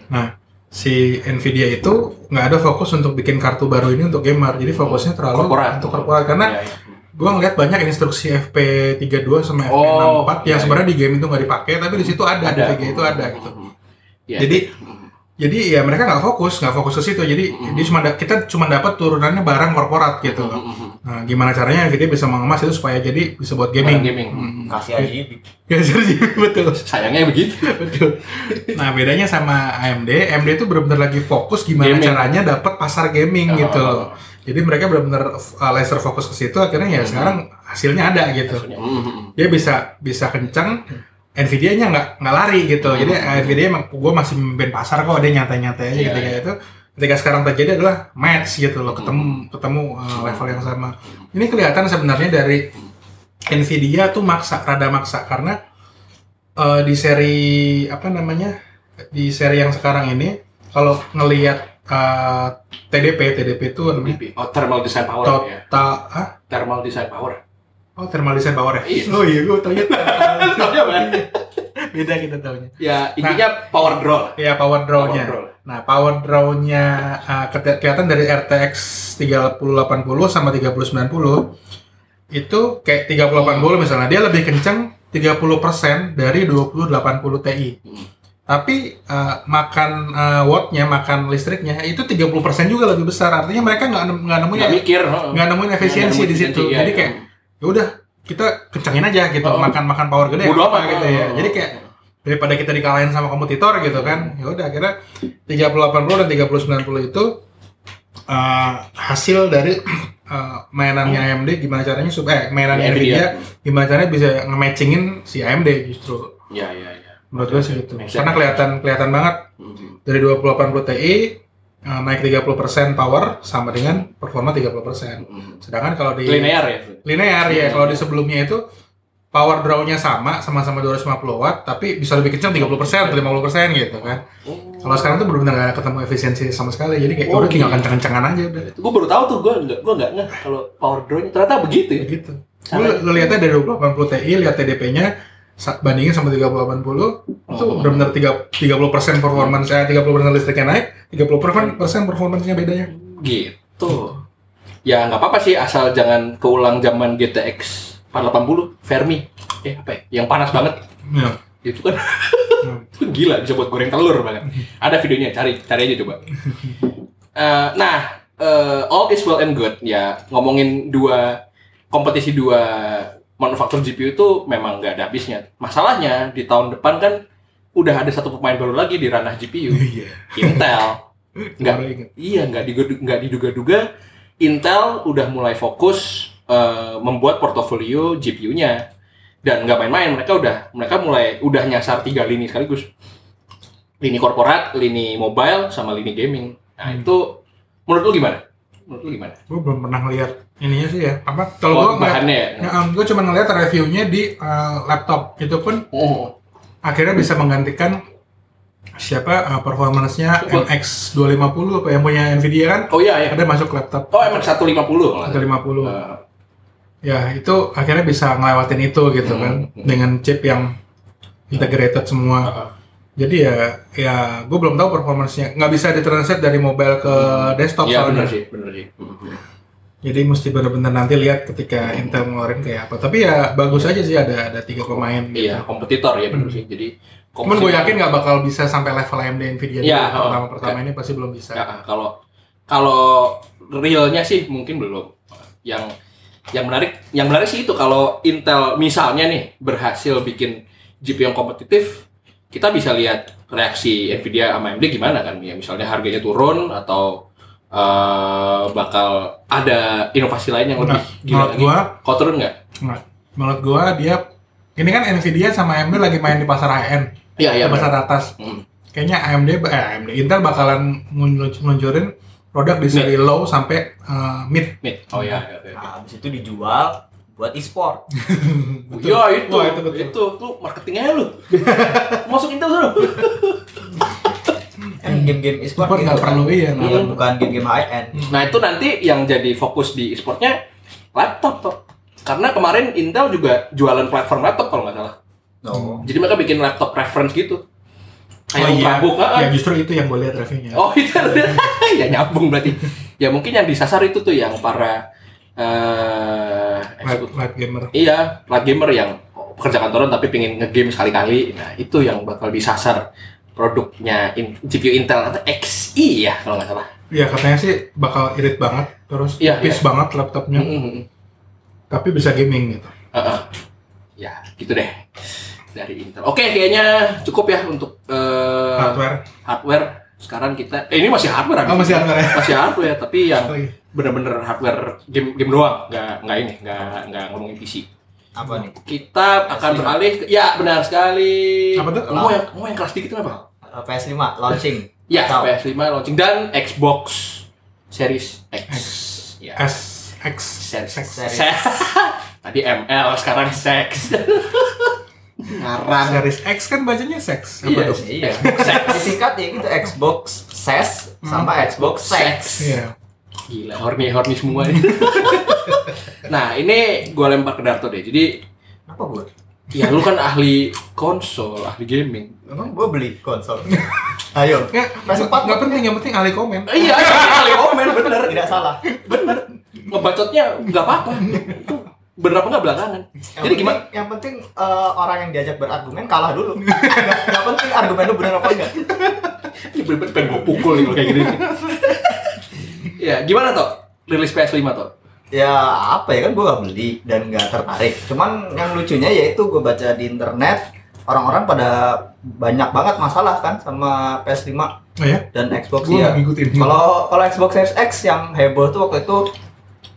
Nah si Nvidia itu nggak ada fokus untuk bikin kartu baru ini untuk gamer jadi fokusnya terlalu Korporat. untuk korporat karena Ya, ya. gua ngeliat banyak instruksi FP32 sama Oh, FP64 yang iya, sebenarnya di game itu nggak dipakai tapi di situ ada, di VGA itu ada gitu. Ya, Jadi jadi ya mereka nggak fokus nggak fokus ke situ jadi Mm-hmm. dia cuma da- kita cuma dapat turunannya barang korporat gitu loh. Nah, gimana caranya Nvidia bisa mengemas itu supaya jadi bisa buat gaming. Barang gaming. Hmm. kasih RGB Ya, jadi betul. sayangnya begitu betul. Nah, bedanya sama AMD, AMD itu benar-benar lagi fokus gimana Gaming. caranya dapat pasar gaming Oh. gitu. Jadi mereka benar-benar uh, laser fokus ke situ akhirnya ya sekarang hasilnya ada gitu. Maksudnya, mm, mm, mm. Dia bisa bisa kencang Nvidia-nya nggak nggak lari gitu. Jadi Nvidia emang gue masih memimpin pasar kok dia nyantai-nyantai aja Iya, ketika itu. Ketika sekarang terjadi adalah match gitu loh, ketemu ketemu uh, level yang sama. Ini kelihatan sebenarnya dari Nvidia tuh maksa, rada maksa karena uh, di seri apa namanya di seri yang sekarang ini kalau ngelihat uh, TDP, TDP itu namanya Oh, thermal design power ya. total, ah? Thermal design power. Oh thermal design power ya? Iya. Oh iya, gue taunya Taunya apa? beda kita taunya. Ya, intinya power draw. lah. Ya power draw-nya. Power draw. Nah, power draw-nya uh, kelihatan dari RTX 3080 sama 3090 itu kayak 3080 misalnya dia lebih kenceng 30% dari 2080 Ti. Hmm. Tapi uh, makan uh, watt-nya, makan listriknya itu 30% juga lebih besar. Artinya mereka nggak nem- nggak nemuin Nggak mikir. nggak nemuin efisiensi di situ. efisiensi, Jadi iya, kayak ya udah kita kencengin aja gitu, Oh. makan makan power gede Bodo apa gitu ya. Jadi kayak daripada kita dikalahin sama kompetitor gitu kan ya udah akhirnya 3080 dan 3090 itu uh, hasil dari uh, mainannya AMD gimana caranya supaya eh, mainan Ya, Nvidia Nvidia. gimana caranya bisa nge-matchingin si AMD justru Ya, ya, ya. menurut gue sih gitu karena kelihatan kelihatan banget Mhm. dari 2080 Ti uh, naik 30% power sama dengan performa 30% Mhm. sedangkan kalau di Linear ya. linear ya kalau di sebelumnya itu power draw-nya sama, sama-sama 250 watt, tapi bisa lebih kecil 30% atau 50% gitu kan. Kalau sekarang tuh benar-benar nggak ketemu efisiensi sama sekali, jadi kayak Oh, udah tinggal gitu. kencang-kencangan aja udah. Gue baru tahu tuh, gue nggak gue nggak ngeh kalau power draw-nya ternyata begitu ya. Gitu. Lu, lu lihatnya dari 2080 Ti, lihat TDP-nya bandingin sama 3080 itu Oh. benar-benar 3 30% performance saya 30% listriknya naik, 30% persen performance-nya bedanya. Gitu. Ya nggak apa-apa sih asal jangan keulang zaman GTX 480 Fermi. Eh apa ya? Yang panas banget. Ya. Itu kan Hmm. itu gila bisa buat goreng telur banget. Ada videonya, cari cari aja coba. Eh, nah, eh, all is well and good ya ngomongin dua kompetisi dua manufaktur GPU itu memang nggak ada habisnya. Masalahnya di tahun depan kan udah ada satu pemain baru lagi di ranah GPU, Iya. Intel. Nggak. Iya, nggak diduga- nggak diduga-duga Intel udah mulai fokus eh, membuat portofolio GPU-nya dan nggak main-main. Mereka udah mereka mulai udah nyasar tiga lini sekaligus, lini korporat, lini mobile, sama lini gaming. Nah Hmm. itu menurut lu gimana? Menurut lu gimana? Gue belum pernah ngeliat ininya sih ya. Apa? Kalau Oh, gue bahannya ya. ya, gue cuma ngeliat reviewnya di uh, laptop. Itu pun Oh, akhirnya bisa menggantikan siapa uh, performance-nya Coba. MX250 apa yang punya Nvidia kan oh iya ya. ada masuk laptop Oh emang 150 kalau nggak salah. 150 Eh, ya itu akhirnya bisa ngelewatin itu gitu Hmm, kan hmm. dengan chip yang integrated semua Heeh. jadi ya ya gue belum tahu performance-nya nggak bisa ditranslate dari mobile ke desktop Iya soalnya benar sih, benar sih. Hmm. Jadi mesti benar-benar nanti lihat ketika Intel ngeluarin kayak apa tapi ya bagus aja sih ada ada tiga pemain gitu. Iya, kompetitor ya benar sih. Jadi Cuman gue yakin nggak bakal bisa sampai level AMD Nvidia dulu. oh, pertama pertama ini pasti belum bisa. Ya, kalau kalau realnya sih mungkin belum. Yang yang menarik, yang menarik sih itu kalau Intel misalnya nih berhasil bikin GPU yang kompetitif, kita bisa lihat reaksi Nvidia sama AMD gimana kan? Ya misalnya harganya turun atau eh, bakal ada inovasi lain yang lebih Nah, gila lagi. gua Kau turun nggak? Nggak. menurut gua dia ini kan Nvidia sama AMD lagi main di pasar end, Iya iya. di pasar benar. atas. Hmm. Kayaknya AMD eh AMD Intel bakalan ngelunc- ngeluncurin produk di seri low sampai eh, mid. Nih. Oh iya. iya, iya. Nah, habis itu dijual buat e-sport. Ya itu, Wah, itu, itu betul. itu, tuh marketingnya lu. Masuk Intel dulu. Game-game e-sport Sport gitu nggak kan. perlu iya. Bukan- nggak bukan game-game high end. Nah itu nanti yang jadi fokus di e-sportnya laptop toh. Karena kemarin Intel juga jualan platform laptop kalau nggak salah. Oh. Jadi mereka bikin laptop reference gitu. Oh iya, Ultrabook, ah, ah. ya justru itu yang gue lihat reviewnya. Oh itu ya nyambung berarti. Ya mungkin yang disasar itu tuh yang para eh light, light gamer. iya plat gamer yang pekerja kantoran tapi pengen ngegame sekali-kali. Nah itu yang bakal disasar produknya in- GPU Intel atau Xi ya kalau nggak salah. Iya katanya sih bakal irit banget, terus Iya, tipis banget laptopnya, Mm-mm. tapi bisa gaming gitu. Heeh. Ya, gitu deh. Dari Intel. Oke, kayaknya cukup ya untuk eh, Hardware. hardware. Sekarang kita eh ini masih hardware Oh, masih ini. hardware ya? Masih hardware, tapi yang bener-bener hardware game game doang, nggak nggak ini, nggak nggak ngomongin PC. Apa nih? Kita akan PS5. beralih ke, ya benar sekali. Apa tuh? Kamu yang kamu yang keras dikit kenapa? Eh, PS5 launching. Ya, Tahu. PS5 launching dan Xbox Series X. X. Ya. S X Series. Sex. Series. Se- Tadi ML, sekarang Sex. Ngarang. Series X kan bacanya seks. Apa Iya, dong? Iya. Sex. Disingkat ya gitu Xbox SES sama Xbox Sex. Iya. Gila, horny horny semua nih. nah, ini gue lempar ke Darto deh. Jadi, Apa gue? ya lu kan ahli konsol, ahli gaming. Emang gue beli konsol. Ayo. Nggak, PS4 nggak penting, yang penting ahli komen. Eh, iya, ahli komen bener. Tidak salah. Bener. Ngebacotnya nggak apa-apa. Itu bener apa nggak belakangan. Yang Jadi penting, gimana? Yang penting eh, orang yang diajak berargumen kalah dulu. Nggak penting argumen lu benar apa enggak. Ini bener-bener pengen gue pukul nih kayak gini. Ya, gimana toh? Rilis PS5 toh? Ya apa ya kan gue gak beli dan gak tertarik. Cuman yang lucunya yaitu gue baca di internet orang-orang pada banyak banget masalah kan sama PS5 Oh ya? dan Xbox Gue ya. Kalau kalau Xbox Series X yang heboh tuh waktu itu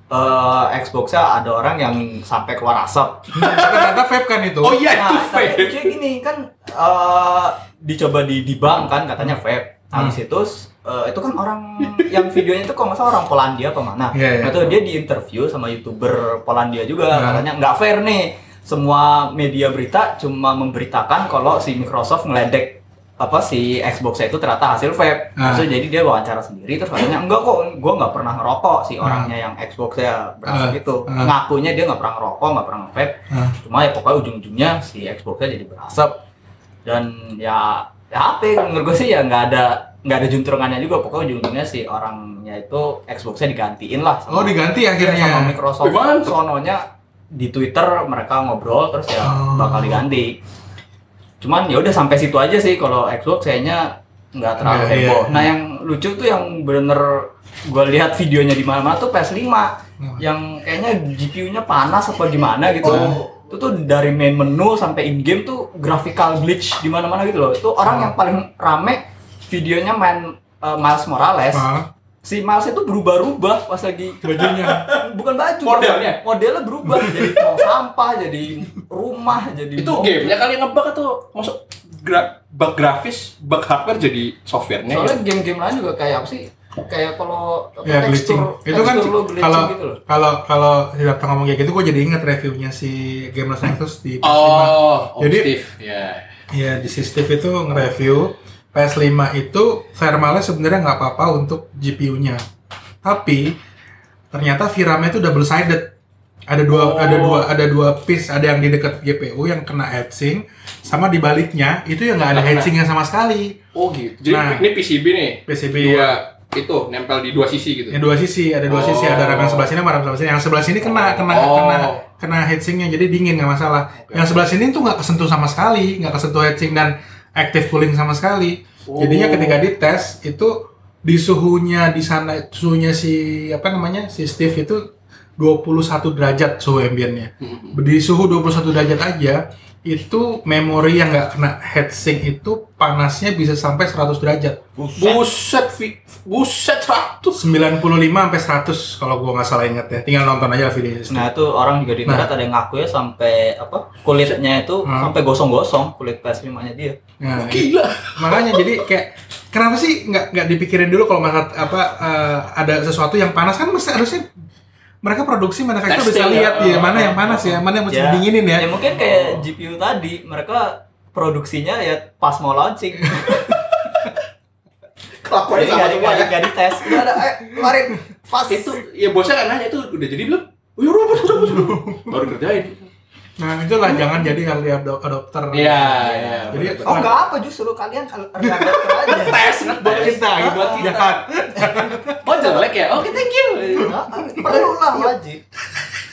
eh Xbox-nya ada orang yang sampai keluar asap. Ternyata vape kan itu. Oh iya, itu Nah, fake. lucunya gini kan eh, dicoba di di bank kan katanya vape. Habis itu eh, itu kan orang yang videonya itu kalau nggak salah orang Polandia apa mana. Iya, iya. Nah, tuh dia di interview sama youtuber Polandia juga Nah. katanya nggak fair nih semua media berita cuma memberitakan kalau si Microsoft ngeledek apa si Xbox itu ternyata hasil vape. Ah. Terus jadi dia wawancara sendiri terus katanya enggak kok gua nggak pernah ngerokok si orangnya yang Xbox ya berhasil Ah. gitu. Ah. Ngakunya dia nggak pernah ngerokok, nggak pernah vape. Ah. Cuma ya pokoknya ujung-ujungnya si Xbox-nya jadi berasap. Dan ya ya apa ya, menurut gue sih ya nggak ada nggak ada juntrungannya juga pokoknya ujung-ujungnya si orangnya itu Xbox-nya digantiin lah Oh diganti Iya, akhirnya. sama Microsoft tuh? sononya di Twitter mereka ngobrol terus ya Oh. bakal diganti. Cuman ya udah sampai situ aja sih kalau Xbox kayaknya nggak terlalu Iya, heboh. iya. Nah yang lucu tuh yang bener gue lihat videonya di mana-mana tuh PS5 Hmm. yang kayaknya GPU-nya panas apa gimana gitu. Oh. Itu tuh dari main menu sampai in game tuh graphical glitch di mana-mana gitu loh. Itu orang Oh. yang paling rame videonya main uh, Miles Morales. Ah, Si Miles itu berubah-ubah pas lagi bajunya. bukan baju Modelnya? modelnya berubah jadi tong sampah jadi rumah jadi Itu mobil. gamenya kali yang ngebug atau masuk gra bug grafis, bug hardware jadi softwarenya. soalnya ya? game-game lain juga kayak apa sih kayak kalau Ya glitching. tekstur Itu kan glitching kalau gitu loh kalau kalau si Dapta ngomong kayak gitu, gue jadi inget reviewnya si Gamers Nexus di PS5. Oh, Jadi- Steve. Ya. Ya di si Steve itu nge-review PS5 itu thermalnya sebenarnya nggak apa-apa untuk GPU-nya. Tapi ternyata VRAM-nya itu double sided. Ada dua Oh. ada dua ada dua piece, ada yang di dekat GPU yang kena heatsink sama di baliknya itu yang nggak ada Nggak kena. heatsinknya sama sekali. Oh gitu. Jadi Nah. ini PCB nih. PCB Dua itu nempel di dua sisi gitu. Yang dua sisi, ada dua sisi, ada RAM yang sebelah sini sama RAM sebelah sini. Yang sebelah sini kena kena Oh. kena kena heatsinknya jadi dingin nggak masalah. Oke. Yang sebelah sini tuh nggak kesentuh sama sekali, nggak kesentuh heatsink dan active cooling sama sekali. Oh. Jadinya ketika dites itu di suhunya di sana suhunya si apa namanya si Steve itu 21 derajat suhu ambientnya. Hmm. Di suhu 21 derajat aja itu memori yang nggak kena heatsink itu panasnya bisa sampai 100 derajat. Buset, Vi. buset 100. 95 sampai 100 kalau gua nggak salah ingat ya. Tinggal nonton aja videonya. nah itu orang juga di Nah. ada yang ngaku ya sampai apa kulitnya itu Hmm. sampai gosong-gosong kulit PS5 nya dia Nah, Gila. makanya jadi kayak kenapa sih nggak nggak dipikirin dulu kalau masalah apa eh, ada sesuatu yang panas kan mesti harusnya mereka produksi manufacturer bisa lihat ya. ya mana yang panas ya mana yang mesti Ya. dinginin ya. ya mungkin kayak GPU tadi mereka produksinya ya pas mau launching Kelakuannya Jadi sama semua ya. nggak dites udah ada eh kemarin pas Itu ya bosnya kan nanya itu udah jadi belum? Oh, ya udah, udah, udah, udah. Baru kerjain. Nah itulah jangan jadi early adop- adopter. Iya, iya. Jadi oh enggak apa justru kalian early adopter aja Tes buat kita gitu buat kita. Jahat. Oh jelek ya? Oke, thank you. Nah, perlu lah wajib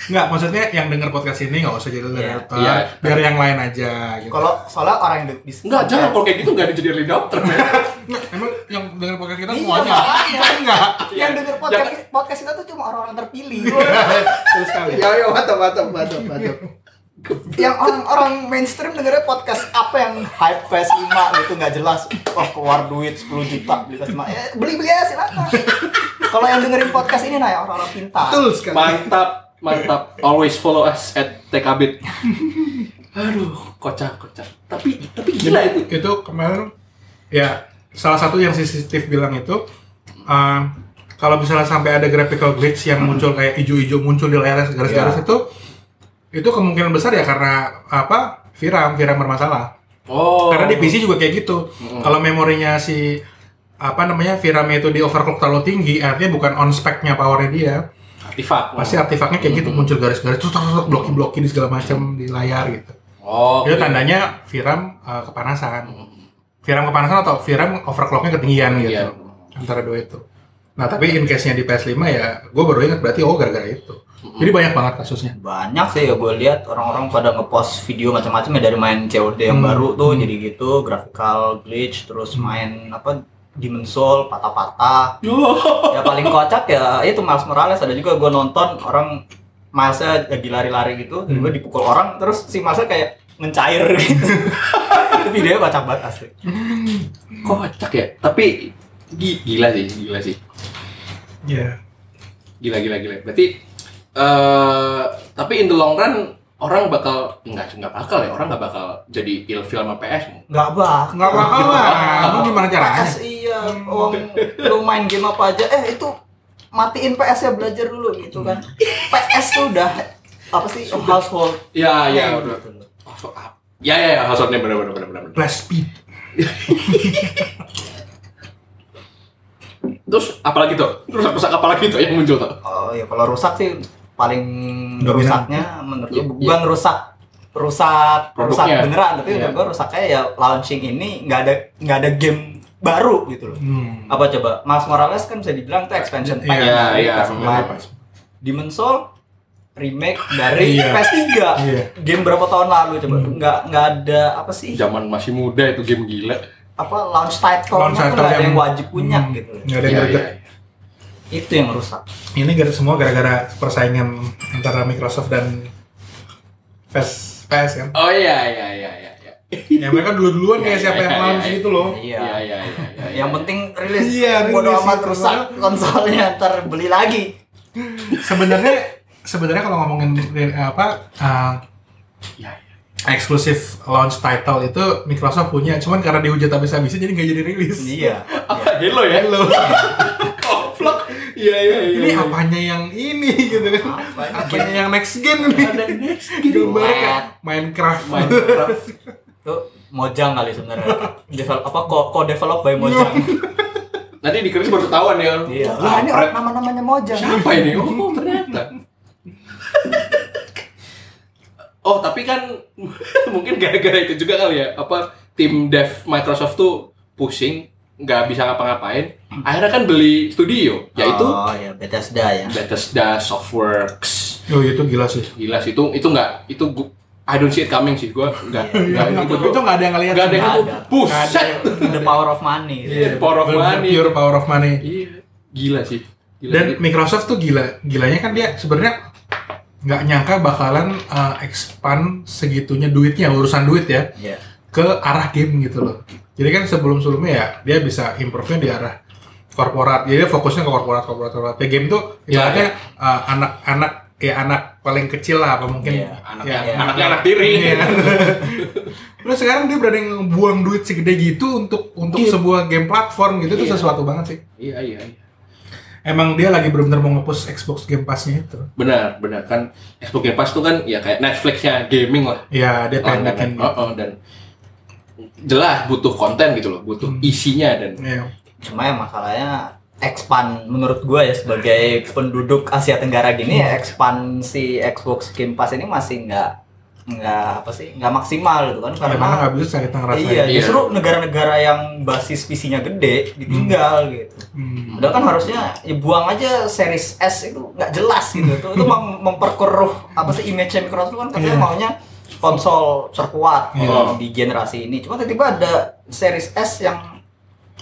Nggak maksudnya yang denger podcast ini nggak usah jadi early Iya. adopter. Iya. Biar yang lain aja. Gitu. kalau soalnya orang yang di Enggak, jangan kalau kayak gitu enggak ada jadi early adopter, emang yang denger podcast kita Iya, semuanya. makanya. Enggak. yang denger podcast podcast kita tuh cuma orang-orang terpilih Terus sekali. Ya, ya, mantap, mantap, mantap, mantap. Yang orang-orang mainstream dengernya podcast apa yang hype PS5 gitu nggak jelas wah keluar duit 10 juta beli PS5 ya, beli-beli aja silakan kalau yang dengerin podcast ini nah ya orang-orang pintar Betul sekali. Mantap, mantap. Always follow us at TKBit. Aduh, kocak, kocak. Tapi tapi gila itu. itu kemarin ya salah satu yang si Steve bilang itu uh, kalau misalnya sampai ada graphical glitch yang muncul kayak hijau-hijau muncul di layar garis-garis Iya. itu itu kemungkinan besar ya karena apa VRAM VRAM bermasalah Oh. karena di PC juga kayak gitu Mm. kalau memorinya si apa namanya VRAM itu di overclock terlalu tinggi artinya bukan on spec-nya powernya dia artifak. pasti artefaknya kayak gitu muncul garis-garis terus terus bloki-bloki di segala macam di layar gitu Oh. itu tandanya VRAM uh, kepanasan. VRAM kepanasan atau VRAM overclocknya ketinggian gitu. Iya. Antara dua itu. Nah tapi in case-nya di PS5 ya, gue baru ingat berarti oh gara-gara itu. Jadi banyak banget kasusnya. banyak sih ya gue lihat orang-orang pada ngepost video macam-macam ya dari main COD yang Hmm. baru tuh jadi gitu graphical glitch terus main apa Demon Soul patah-patah ya paling kocak ya itu Miles Morales ada juga gue nonton orang Milesnya lagi lari-lari gitu Hmm. tiba dipukul orang terus si Milesnya kayak mencair gitu itu videonya kocak banget asli Kocak ya. Tapi gi- gila sih, gila sih. Iya. Gila gila gila. Berarti eh tapi in the long run orang bakal enggak enggak bakal ya orang nggak bakal jadi ilfil sama PS nggak bak Nggak bakal lah. Lu gimana caranya? PS iya uang lu main game apa aja eh itu matiin PS ya belajar dulu gitu kan PS tuh udah apa sih household Ya, ya, udah. gitu loh. Oh, up. Ya, ya, ya, household name benar benar benar benar. benar. Speed. Terus apalagi tuh? Rusak-rusak apalagi tuh yang muncul tuh? Oh ya kalau rusak sih paling Dominan. rusaknya menurut gue Iya, bukan rusak rusak beneran tapi Iya. menurut gue rusaknya ya launching ini nggak ada nggak ada game baru gitu loh. Hmm. Apa coba? Mas Morales kan bisa dibilang itu expansion pack. Iya, dari iya, PS4. Iya, pas. Demon's Soul remake dari Iya. PS3. Iya. Game berapa tahun lalu coba? Hmm. Nggak nggak ada apa sih? Zaman masih muda itu game gila. Apa launch title Launch title yang yang- wajib punya Hmm. gitu. Nggak ada yang Iya, iya, iya. Itu yang rusak. Ini gara semua gara-gara persaingan antara Microsoft dan PS, PS kan. Oh iya, iya, iya, iya. iya. ya mereka dulu-duluan Iya, kayak siapa iya, yang iya, launch iya. gitu loh. Iya. Iya, iya, iya, iya. Yang penting rilis. Iya, Bodo rilis amat itu. rusak konsolnya ntar beli lagi. Sebenarnya sebenarnya kalau ngomongin eh, apa uh, Iya, iya. eksklusif launch title itu Microsoft punya, cuman karena dihujat habis-habisan jadi nggak jadi rilis. Iya. Apa Halo ya? Halo. Iya, iya, iya. ini iya. apanya yang ini gitu kan? Apa ini? Apanya yang next gen nih? Ada next Gambar kayak Minecraft. Minecraft. Tuh Mojang kali sebenarnya. Develop apa kok kok develop by Mojang. Nanti di Chris baru ketahuan ya. Iya. Lah ini kampret. nama-namanya Mojang. Siapa ini? Oh, ternyata. Oh, tapi kan mungkin gara-gara itu juga kali ya. Apa tim dev Microsoft tuh pusing, nggak bisa ngapa-ngapain. Akhirnya kan beli studio, yaitu Oh ya Bethesda ya. Bethesda Softworks. Oh itu gila sih. Gila sih itu itu nggak itu gua, I don't see it coming sih gua nggak nggak Itu, itu itu nggak ada yang ngeliat. nggak ada yang buset The power of money. gitu. Iya, power of money. Pure power of money. iya gila sih gila Dan sih. Microsoft tuh gila, gilanya kan dia sebenarnya nggak nyangka bakalan uh, expand segitunya duitnya urusan duit ya Iya. ke arah game gitu loh. Jadi kan sebelum sebelumnya ya dia bisa improve-nya di arah korporat. Jadi dia fokusnya ke korporat korporat korporat. Ya game tuh Iya, ibaratnya uh, anak-anak ya anak paling kecil lah apa mungkin Iya, anaknya Iya. anaknya anak tiri Iya. Terus sekarang dia berani buang duit segede gitu untuk untuk Iya. sebuah game platform gitu itu Iya. sesuatu banget sih. iya iya iya Emang dia lagi benar-benar mau nge-push Xbox Game Pass-nya itu. benar benar kan Xbox Game Pass tuh kan ya kayak Netflixnya gaming lah Ya, dia pengen bikin. Oh, oh, dan jelas butuh konten gitu loh butuh Hmm. isinya dan Iya. Cuma ya masalahnya expand menurut gua ya sebagai penduduk Asia Tenggara gini ya ekspansi Xbox Game Pass ini masih nggak nggak apa sih nggak maksimal gitu kan Karena karena nggak bisa kita ngerasain. iya Iya. justru negara-negara yang basis PC-nya gede ditinggal gitu Hmm. Padahal kan harusnya ya buang aja series S itu nggak jelas gitu. Itu, itu mem- memperkeruh apa sih image Microsoft kan katanya Iya. maunya konsol terkuat Iya. gitu di generasi ini. Cuma tiba-tiba ada series S yang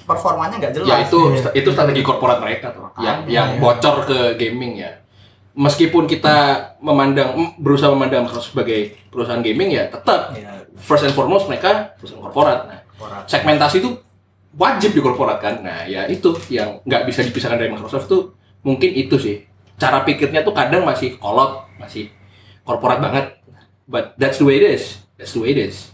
performanya nggak jelas. ya itu Iya. itu strategi korporat mereka tuh yang Makanya, yang iya. bocor ke gaming ya meskipun kita memandang berusaha memandang Microsoft sebagai perusahaan gaming ya tetap Ya, first and foremost mereka perusahaan korporat nah korporat. segmentasi itu wajib di korporat kan nah ya itu yang nggak bisa dipisahkan dari Microsoft tuh mungkin itu sih cara pikirnya tuh kadang masih kolot masih korporat banget but that's the way it is that's the way it is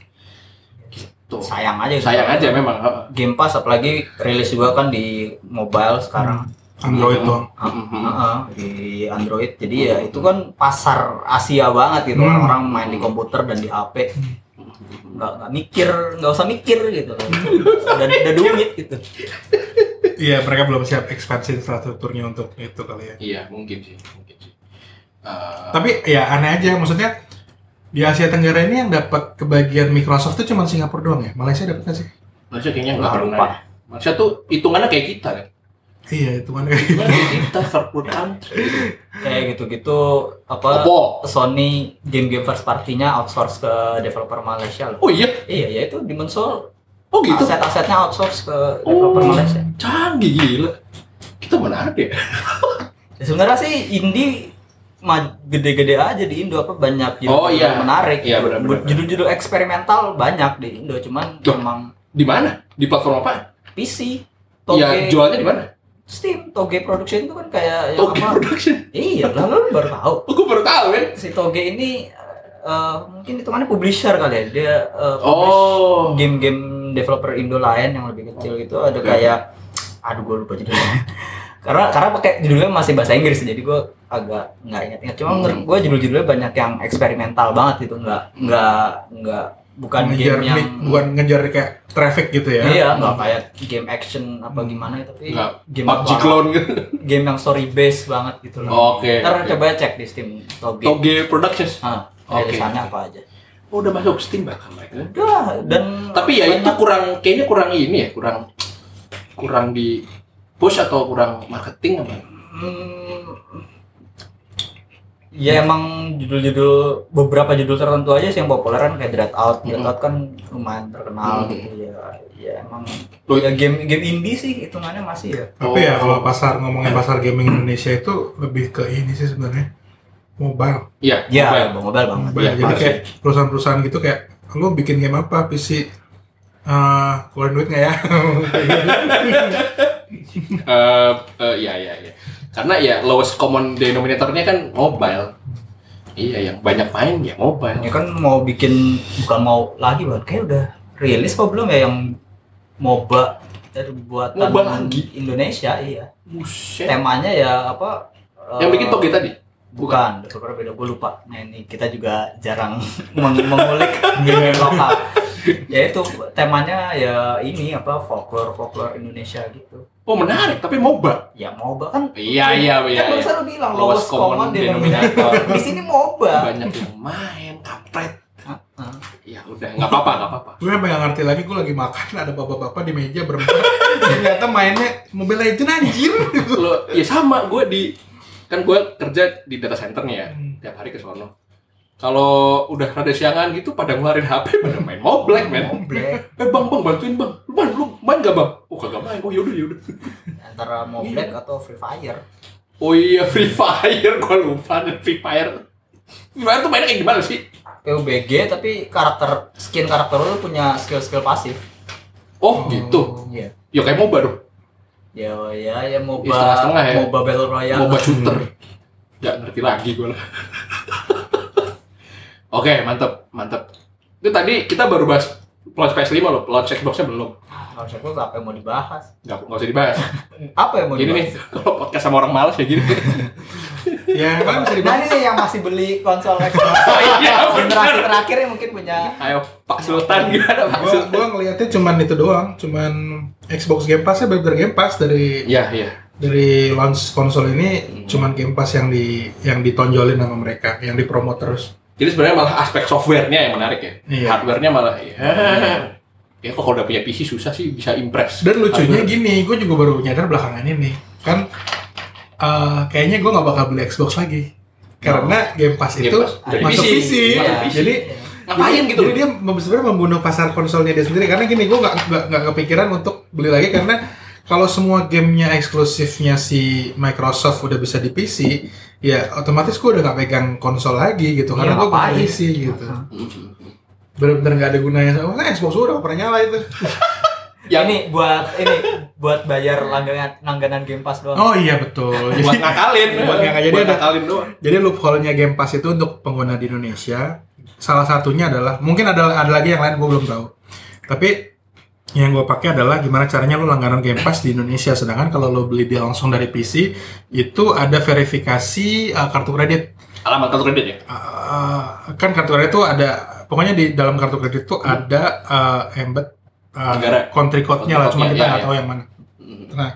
gitu Sayang aja. gitu. sayang aja memang heeh. Game Pass apalagi rilis juga kan di mobile sekarang. Android doang. Mhm. Heeh, di Android. Jadi ya itu kan pasar Asia banget gitu. Hmm. Orang-orang main di komputer dan di HP. Nggak, nggak mikir, nggak usah mikir gitu. Udah, udah duit gitu. Iya, mereka belum siap ekspansi infrastrukturnya untuk itu kali ya. iya mungkin sih mungkin sih Eh, Tapi ya aneh aja, maksudnya di Asia Tenggara ini yang dapat kebagian Microsoft tuh cuma Singapura doang ya? Malaysia dapat nggak sih? Malaysia kayaknya nggak pernah ya. Malaysia tuh hitungannya kayak kita kan Iya, itu. Hitungannya kayak kita third world country Kayak gitu-gitu apa Oppo Sony game-game first partinya outsource ke developer Malaysia loh. oh iya Iya, ya itu di Soul oh gitu aset-asetnya outsource ke developer Oh, Malaysia. canggih gila. Kita mana ada ya? Ya, sebenarnya sih indie gede-gede aja di Indo apa banyak judul Oh, iya. menarik. Iya, benar, benar, Judul-judul eksperimental banyak di Indo, cuman Loh. memang Di mana? Di platform apa? PC. Iya, jualnya di mana? Steam, Toge Production itu kan kayak yang Toge apa? Production. Iya, lah lu baru tahu. Oh, gue baru tahu kan. Si Toge ini eh, mungkin hitungannya publisher kali ya. Dia publish Oh. game-game developer Indo lain yang lebih kecil gitu ada kayak aduh gue lupa judulnya karena karena pakai judulnya masih bahasa Inggris jadi gue agak nggak ingat-ingat cuma menurut gue judul-judulnya banyak yang eksperimental banget gitu nggak nggak nggak bukan ngejar game yang nih, bukan ngejar kayak traffic gitu ya. iya nggak kayak game action apa gimana tapi Nggak game PUBG apa- clone gitu. game yang story based banget gitu loh Oke. ntar oke. coba cek di Steam Toge Toge Productions. ah Oke. rilisannya apa aja Oh, udah masuk Steam bahkan mereka. udah dan Tapi ya itu kurang kayaknya kurang ini ya, kurang kurang di push atau kurang marketing apa? Hmm, ya emang judul-judul beberapa judul tertentu aja sih yang populer kan kayak Dread Out, Dread Hmm. Out kan lumayan terkenal Hmm. gitu ya. Ya emang Loh, ya game game indie sih hitungannya masih ya. Tapi ya kalau pasar ngomongin pasar gaming Indonesia itu lebih ke ini sih sebenarnya mobile. Iya, Ya, mobile. mobile banget. Mobile. Iya, Jadi kayak perusahaan-perusahaan gitu kayak lu bikin game apa PC eh keluarin duit nggak ya? Eh, eh, iya iya iya. Karena ya lowest common denominatornya kan mobile. Iya, yang banyak main ya mobile. Ini kan mau bikin bukan mau lagi banget kayak udah rilis apa belum ya yang MOBA dari buatan MOBA lagi? Indonesia iya. Buset. Temanya ya apa? Yang eh, bikin Toge tadi? Bukan, beberapa beda gue lupa. Nah ini kita juga jarang meng- mengulik game lokal. Ya itu temanya ya ini apa folklore folklore Indonesia gitu. Oh, menarik, tapi MOBA. Ya MOBA kan. Iya, iya, iya, Kan iya. barusan lu bilang Lowest lowest common common denominator. Di sini MOBA. Banyak yang main, kampret. Heeh. Ya udah, nggak apa-apa, nggak apa-apa. gue nggak ngerti lagi gue lagi makan ada bapak-bapak di meja berempat ternyata mainnya Mobile Legend anjir. Lo, ya sama, gue di kan gue kerja di data center nih ya, Hmm. tiap hari ke sono. Kalau udah rada siangan gitu, pada ngeluarin HP, pada main Mobile, men. Moblek Eh bang, bang, bantuin bang. Lu, bang, lu main gak bang? Oh kagak main. Oh yaudah, yaudah. antara Moblek atau Free Fire. Oh iya, Free Fire. Gue lupa ada Free Fire. Free Fire tuh mainnya kayak gimana sih? PUBG tapi karakter skin karakter lu punya skill-skill pasif. Oh, gitu. Iya. Ya kayak MOBA dong. Ya ya ya MOBA Ya, setengah-setengah ya. MOBA Battle Royale. MOBA shooter. Gak ngerti lagi gue lah. Oke, mantap, mantap. Itu tadi kita baru bahas launch PS5 loh, launch Xbox-nya belum. Saya tuh apa yang mau dibahas? Gak, gak usah dibahas. Apa yang mau Gini nih, dibahas? kalau podcast sama orang males ya gini. ya kan bisa Nah dibahas. ini nih yang masih beli konsol Xbox iya, generasi terakhir yang mungkin punya Ayo, Pak Sultan gimana Pak Gue Sultan? gua ngeliatnya cuman itu doang, cuman Xbox Game Pass-nya bener Game Pass dari Iya, iya. dari launch konsol ini Hmm. cuman Game Pass yang di yang ditonjolin sama mereka, yang dipromot terus. Jadi sebenarnya malah aspek softwarenya yang menarik ya. Iya. Hardwarenya malah ya. Ya kok kalau udah punya PC susah sih bisa impress. Dan lucunya Hardware. gini, gue juga baru nyadar belakangan ini kan eh, kayaknya gue nggak bakal beli Xbox lagi karena Game Pass Game itu Pass dari masuk PC. PC. Masuk PC. Jadi ngapain gitu? Jadi dia sebenarnya membunuh pasar konsolnya dia sendiri karena gini gue nggak nggak kepikiran untuk beli lagi karena kalau semua gamenya eksklusifnya si Microsoft udah bisa di PC, ya otomatis gue udah nggak pegang konsol lagi gitu karena Iya, gue ngapain? PC gitu. Mhm. Bener-bener nggak ada gunanya. Oh, nah, Xbox gue udah pernah nyala itu. Yang ini buat ini buat bayar langganan langganan Game Pass doang. Oh iya betul. buat ngakalin, Buat ngakal. Jadi Buat ada- ngakalin doang. jadi loophole-nya Game Pass itu untuk pengguna di Indonesia. Salah satunya adalah mungkin ada ada lagi yang lain gue belum tahu. Tapi yang gue pakai adalah gimana caranya lo langganan Game Pass di Indonesia. Sedangkan kalau lo beli dia langsung dari PC itu ada verifikasi uh, kartu kredit. Alamat kartu kredit ya? Uh, kan kartu kredit itu ada pokoknya di dalam kartu kredit itu ada uh, embed uh, Negara. country code-nya lah, cuma kita code-nya, nggak iya, tahu yang mana. Mhm. Nah,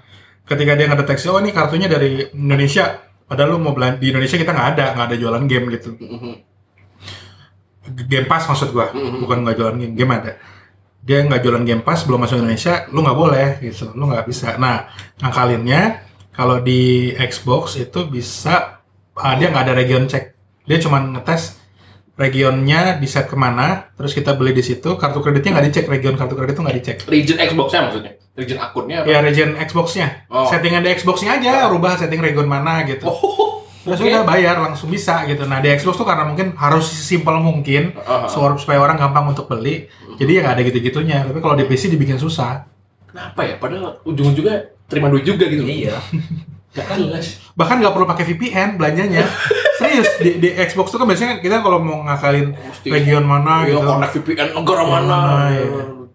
ketika dia ngedeteksi, oh ini kartunya dari Indonesia, padahal lu mau belanja di Indonesia kita nggak ada, nggak ada jualan game gitu. Mhm. Game Pass maksud gua, Mhm. bukan nggak jualan game, game ada. Dia nggak jualan Game Pass, belum masuk Indonesia, lu nggak boleh gitu, lu nggak bisa. Nah, ngakalinnya kalau di Xbox itu bisa, ah, dia nggak ada region check, dia cuma ngetes regionnya di set ke mana, terus kita beli di situ, kartu kreditnya nggak dicek, region kartu kredit itu nggak dicek. Region Xbox-nya maksudnya? Region akunnya apa? Ya region Xbox-nya. Oh. Settingan di Xbox-nya aja, rubah setting region mana gitu. Oh, Terus oke. udah bayar langsung bisa gitu. Nah di Xbox tuh karena mungkin harus simpel mungkin, Ah, ah. supaya supaya orang gampang untuk beli. Jadi ya nggak ada gitu-gitunya. Tapi kalau di PC dibikin susah. Kenapa ya? Padahal ujung-ujungnya terima duit juga gitu. Iya. Gak jelas. Bahkan nggak perlu pakai VPN belanjanya. Serius di, di Xbox tuh kan biasanya kita kalau mau ngakalin Mesti. region mana Iya, gitu. connect VPN negara mana? Mana, iya.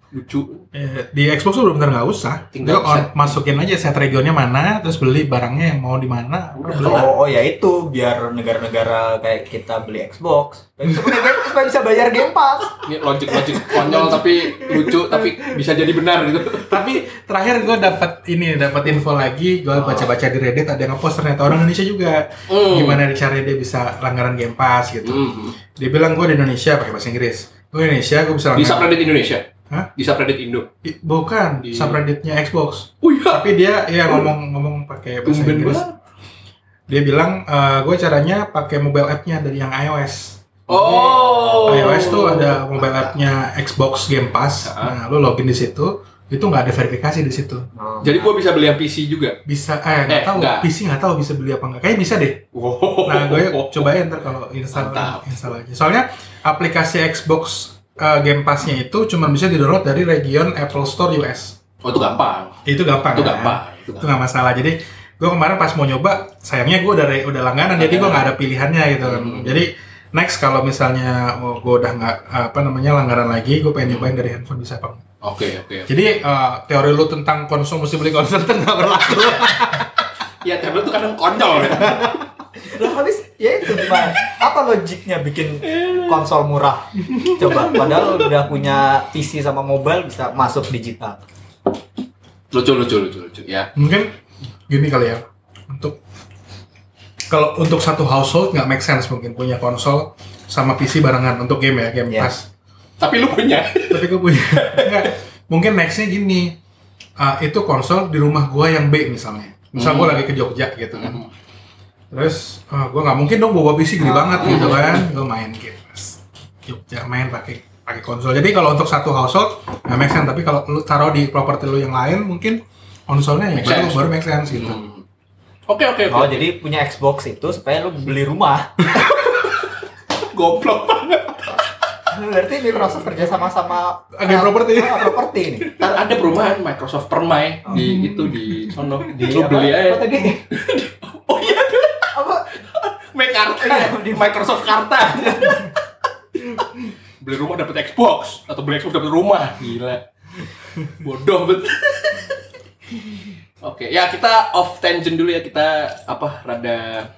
Lucu Eh, di Xbox tuh benar nggak usah. Tinggal on, set. masukin aja set regionnya mana, terus beli barangnya yang mau di mana. udah beli. Oh, oh ya itu biar negara-negara kayak kita beli Xbox, bisa game, supaya bisa bayar Game Pass. ini logic logic konyol tapi lucu tapi bisa jadi benar gitu Tapi terakhir gue dapat ini, dapat info lagi. Gue baca-baca di Reddit ada yang ngepost ternyata orang Indonesia juga. Hmm. Gimana caranya dia bisa langgaran Game Pass gitu. Hmm. Dia bilang gue di Indonesia pakai bahasa Inggris. Gue Indonesia, gue bisa langgaran. subreddit Indonesia Hah? di subreddit Indo I- Bukan, Di- subredditnya Xbox. oh iya Tapi dia ya ngomong ngomong pakai bahasa tumben Inggris. banget Dia bilang gue caranya pakai mobile app-nya dari yang iOS. oh iOS tuh ada mobile app-nya Xbox Game Pass. Ah. Nah, lu login di situ, itu nggak ada verifikasi di situ. jadi gua bisa beli yang PC juga Bisa, eh nggak Eh, tahu, nggak. PC nggak tahu bisa beli apa nggak. Kayaknya bisa deh. wow Nah, gue cobain ntar kalau install Mantap. install aja. Soalnya aplikasi Xbox uh, Game Pass-nya itu cuma bisa di-download dari region Apple Store US. oh itu gampang Itu gampang. itu kan? gampang itu Itu gampang nggak masalah. Jadi gue kemarin pas mau nyoba, sayangnya gue udah udah langganan, jadi gue nggak ada pilihannya gitu kan. Hmm. Jadi next kalau misalnya oh, gue udah nggak apa namanya langganan lagi, gue pengen nyobain dari handphone bisa apa? enggak. oke oke Jadi uh, teori lu tentang konsol mesti beli konsol itu nggak berlaku. ya tablet tuh kadang konyol ya Lah habis ya itu gimana? Apa logiknya bikin konsol murah? Coba, padahal udah punya PC sama mobile bisa masuk digital. lucu lucu lucu lucu ya Mungkin gini kali ya, untuk kalau untuk satu household nggak make sense mungkin punya konsol sama PC barengan untuk game ya, game Iya. pass. tapi lu punya Tapi gue punya, nggak. Mungkin nextnya gini, uh, itu konsol di rumah gue yang B misalnya. Misal gue Hmm. lagi ke Jogja gitu kan. Hmm. Terus uh, gue nggak mungkin dong bawa PC gede Ah. banget gitu kan. Gue main game. Jogja main pakai pakai konsol. Jadi kalau untuk satu household nggak make sense. Tapi kalau lu taruh di properti lu yang lain mungkin konsolnya yang Make baru baru make sense gitu. Hmm. oke oke Oh, oke jadi punya Xbox itu supaya lu beli rumah. goblok banget Berarti Microsoft kerja sama-sama Agen properti. Ah, properti nih. Ntar ada perumahan Microsoft Permai di itu di sono Di lu beli aja tadi? oh iya Apa? Mekarta Iya, di- Microsoft Karta. Beli rumah dapat Xbox atau beli Xbox dapat rumah. Gila. Bodoh bet. Oke ya kita off tangent dulu ya. Kita apa rada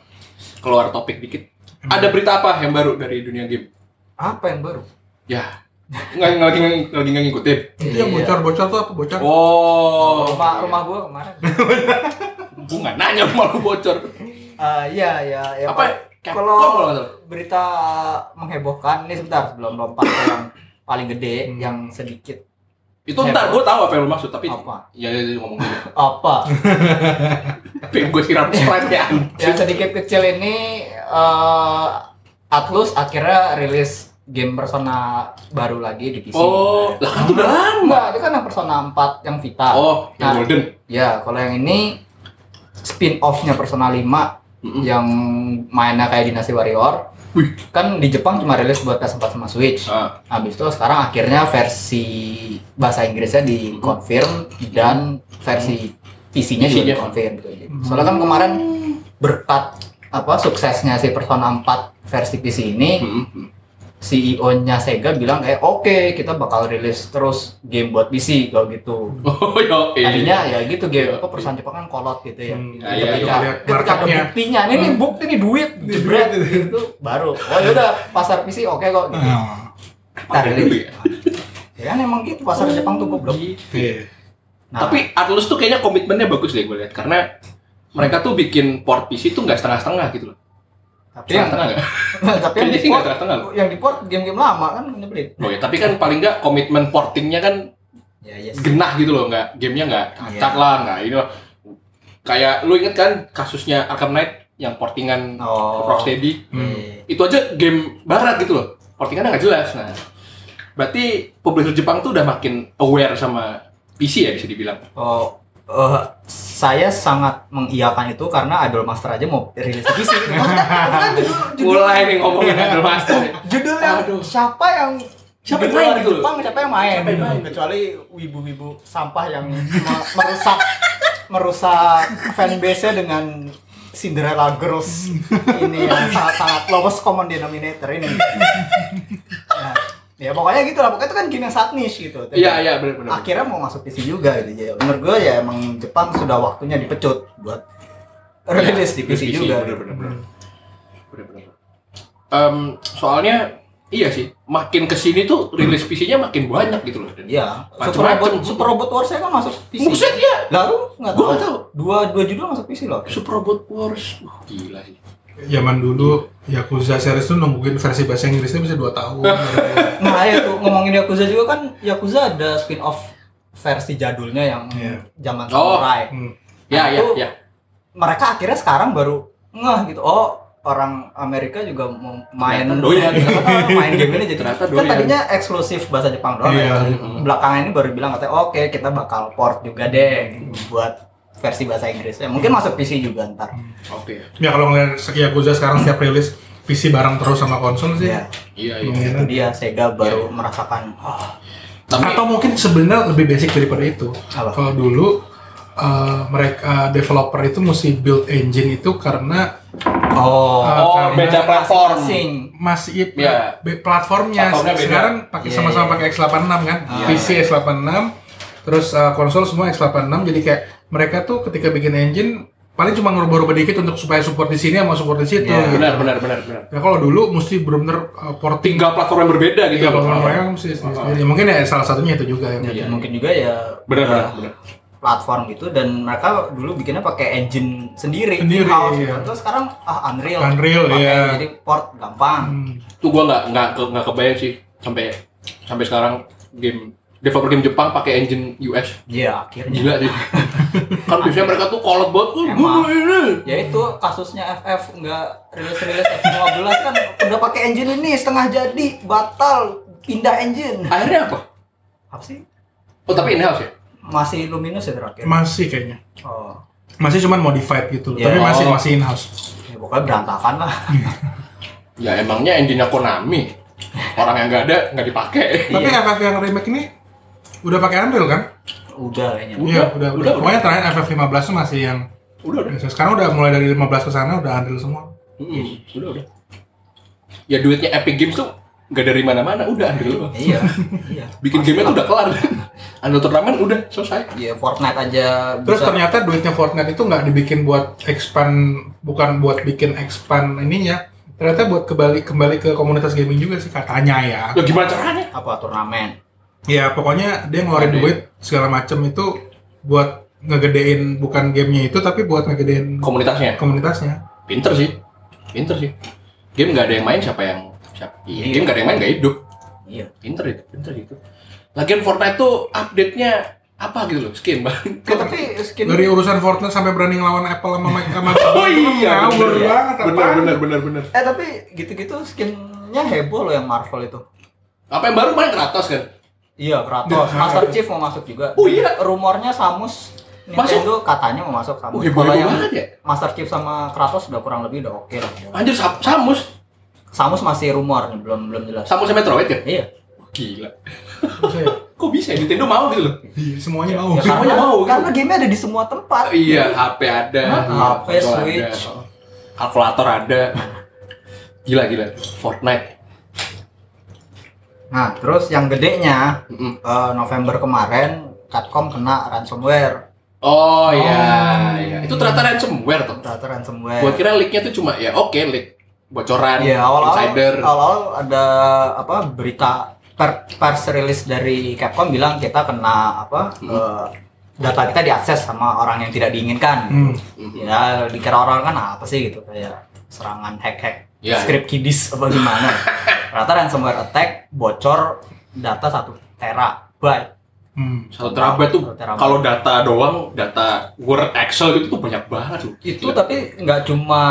keluar topik dikit. Ada berita apa yang baru dari dunia game? Apa yang baru? ya. Nggak nggak lagi lagi nggak ngikutin. Itu yang Iya. bocor-bocor tuh apa? Bocor? oh. Rumah rumah gua kemarin. gua nggak nanya rumah lu bocor Eh, iya, iya, ya. apa Pak. Capcom Kalau berita menghebohkan ini sebentar sebelum lompat ke yang paling gede, Hmm. yang sedikit itu ntar gua tahu apa yang lu maksud tapi apa? ya, ya, ya ngomong dulu Apa? pengen gue siram sprite ya yang sedikit kecil ini eh Atlus akhirnya rilis game Persona baru lagi di PC. oh lah kan itu udah lama Enggak, itu kan yang Persona 4 yang Vita. oh yang Nah, golden Ya, kalau yang ini spin off-nya Persona 5 Mm-mm. yang mainnya kayak Dynasty Warrior. Wih. Kan di Jepang cuma rilis buat PS4 sama Switch. Ah. Habis itu sekarang akhirnya versi bahasa Inggrisnya dikonfirm dan versi PC-nya juga PC-nya. dikonfirm gitu. Soalnya kan kemarin berkat apa suksesnya si Persona 4 versi PC ini, Hmm. CEO-nya Sega bilang kayak oke kita bakal rilis terus game buat PC kalau gitu. Oh yo, Tadinya ya gitu game apa perusahaan Jepang kan kolot gitu ya. Hmm, iya, iya, ketika, lihat ketika ada buktinya, ini nih bukti nih duit, Ini jebret duit, gitu. gitu baru. Oh yaudah pasar PC oke kok. Gitu. Ah, Kita rilis. Ya kan emang gitu pasar Jepang tuh goblok. iya. Nah, Tapi Atlus tuh kayaknya komitmennya bagus deh gue lihat karena mereka tuh bikin port PC tuh nggak setengah-setengah gitu loh. Tapi yang Setengah nggak? tapi yang di port, loh. yang di port game-game lama kan nyebelin. Oh ya, tapi kan paling nggak komitmen portingnya kan Ya yes. genah gitu loh, nggak gamenya nggak cacat Iya. lah, nggak ini lah. Kayak lu inget kan kasusnya Arkham Knight yang portingan Oh. Rocksteady Hmm. Iya. itu aja game barat gitu loh portingannya nggak jelas nah berarti publisher Jepang tuh udah makin aware sama PC ya bisa dibilang Oh, eh, saya sangat mengiyakan itu karena Idol Master aja mau rilis di PC mulai nih ngomongin Idol Master judulnya Aduh. siapa yang Siapa yang di main gitu loh? Jepang siapa yang main? Siapa yang main? Kecuali wibu-wibu sampah yang me- merusak merusak fanbase-nya dengan Cinderella Girls ini yang sangat-sangat lowest common denominator ini. Nah, Ya pokoknya gitu lah, pokoknya itu kan sangat niche gitu. Iya, iya, benar benar. Akhirnya mau masuk PC juga gitu. Jadi menurut gue ya emang Jepang sudah waktunya dipecut buat rilis di PC, juga. Benar benar benar. Benar benar. Em, soalnya iya sih, makin ke sini tuh rilis PC-nya makin banyak gitu loh. Dan Iya, Super. Robot, Super Robot Wars kan masuk PC. Buset ya. Lalu nggak Gua tahu. tahu. Dua dua judul masuk PC loh. Super Robot Wars. Wah, gila sih. Zaman dulu Yakuza series tuh nungguin versi bahasa Inggrisnya bisa 2 tahun. Nah, ya tuh ngomongin Yakuza juga kan Yakuza ada spin-off versi jadulnya yang Iya. zaman Oh. samurai. Hmm. Ya, ya, Itu- ya. Mereka akhirnya sekarang baru ngeh gitu. Oh, orang Amerika juga mau main doyan. main game ini jadi Ternyata kan doyan. tadinya eksklusif bahasa Jepang doang. Iya. ya. Belakangan ini baru bilang katanya oke kita bakal port juga deh gitu, buat versi bahasa Inggris. Ya, mungkin masuk PC juga ntar. Oke. Ya kalau ngeliat Yakuza sekarang setiap rilis PC bareng terus sama konsol sih. Iya. Iya, iya. Mungkin. Itu dia Sega baru merasakan oh, Tapi Atau mungkin sebenarnya lebih basic daripada itu. Kalau dulu uh, mereka developer itu mesti build engine itu karena oh, uh, Oh, karena beda platform. Masih Iya. be- platformnya Platformnya beda. sekarang pakai Iya, sama-sama iya. pakai X86 kan Iya. PC X86 terus uh, konsol semua X86 jadi kayak mereka tuh ketika bikin engine paling cuma ngerubah-rubah dikit untuk supaya support di sini sama support di situ Iya. gitu. benar benar benar benar. ya kalau dulu mesti benar-benar uh, porting Tiga platform yang berbeda gitu. tiga platform mereka mesti sendiri mungkin ya salah satunya itu juga yang Ya, Iya. mungkin juga ya Benar benar udah benar. platform gitu dan mereka dulu bikinnya pakai engine sendiri, Sendiri, in-house iya. gitu. Terus sekarang ah Unreal. Unreal, Pakai, iya. Jadi port gampang. Hmm. Tuh gua nggak nggak ke- nggak kebayang sih sampai sampai sekarang game developer game Jepang pakai engine US. Iya, akhirnya. Gila sih. kan biasanya mereka tuh kolot banget tuh gue ini. Ya itu kasusnya FF nggak rilis-rilis F15 kan udah pakai engine ini setengah jadi batal pindah engine. Akhirnya apa? Apa sih? Oh tapi in house ya? Masih luminous ya terakhir. masih kayaknya Oh. masih cuman modified gitu loh Iya. tapi masih Oh. masih in house Ya, pokoknya berantakan lah. Ya emangnya engine-nya Konami. Orang yang nggak ada nggak dipakai. tapi Iya. FF yang remake ini udah pakai Unreal kan Udah kayaknya. Udah, iya udah udah, udah, pokoknya terakhir FF15 tuh masih yang Udah udah. biasa. sekarang udah mulai dari 15 ke sana udah Unreal semua Mm-mm, Udah udah. Ya duitnya Epic Games tuh nggak dari mana-mana, udah Unreal. Iya. iya. Bikin game tuh udah kelar. Unreal Tournament udah selesai. Iya, Fortnite aja Terus bisa. ternyata duitnya Fortnite itu nggak dibikin buat expand, bukan buat bikin expand ininya. Ternyata buat kembali kembali ke komunitas gaming juga sih katanya ya. Ya gimana caranya? apa turnamen? Ya pokoknya dia ngeluarin duit segala macem itu buat ngegedein bukan gamenya itu tapi buat ngegedein Komunitasnya. komunitasnya. Pinter sih. Pinter sih. Game nggak ada yang main siapa yang siapa? Iya, Iya. game nggak ada yang main nggak hidup. Iya. Pinter itu, pinter itu. Lagian Fortnite tuh update-nya apa gitu loh, skin bang. Ya, tapi skin Dari urusan Fortnite sampai berani ngelawan Apple sama Mac sama Oh iya, ngawur bener, banget bener, bener, bener, bener. eh tapi gitu-gitu skinnya heboh loh yang Marvel itu. Apa yang baru main Kratos kan? Iya, Kratos. Master Chief mau masuk juga. Oh, iya? Rumornya Samus Nintendo katanya mau masuk Samus. Oh, Kalau yang ya. Master Chief sama Kratos udah kurang lebih udah oke lah. Anjir Sam- Samus, Samus masih rumor nih, belum belum jelas. Samus sama Metroid kan? Iya. Gila. Ya? Kok bisa ya? Nintendo mau gitu loh? Iya, semuanya mau. Ya, Semuanya karena, mau, gitu. karena game ada di semua tempat. Iya, HP ada? HP, Switch. ada, kalkulator ada. Gila gila. Fortnite. Nah, terus yang gedenya Mm-mm. eh, November kemarin Capcom kena ransomware. Oh iya, iya. Itu ternyata ransomware tuh. Ternyata ransomware. Gua kira leaknya tuh cuma ya oke leak bocoran Iya, awal-awal insider. awal-awal ada apa berita per, pers rilis dari Capcom bilang kita kena apa Hmm. eh, data kita diakses sama orang yang tidak diinginkan. Hmm. Ya dikira orang kan apa sih gitu kayak serangan hack-hack Iya. script kiddies apa gimana. Ternyata ransomware attack bocor data satu terabyte. Hmm. Satu terabyte tuh kalau data doang, data Word, Excel gitu tuh banyak banget loh. Itu Gila. tapi nggak cuma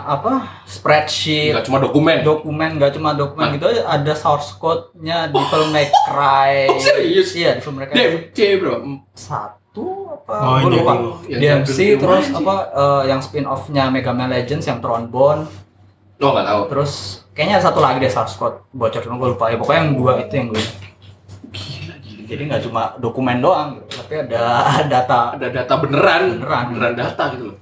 apa spreadsheet nggak cuma dokumen. dokumen nggak cuma dokumen Hah? gitu aja ada source code-nya di Devil May Cry. Oh, serius? Iya, Devil May Cry. DMC bro. Satu apa? Oh, Gua iya, lupa. iya. Yang DMC terus apa eh, yang spin-off-nya Mega Man Legends yang Thronebone, Lo nggak tahu. terus kayaknya ada satu lagi deh source code bocor gue lupa ya. Pokoknya yang dua itu yang gue. Gila gila. Jadi nggak cuma dokumen doang gitu, tapi ada data. Ada data beneran, Beneran. beneran data gitu loh.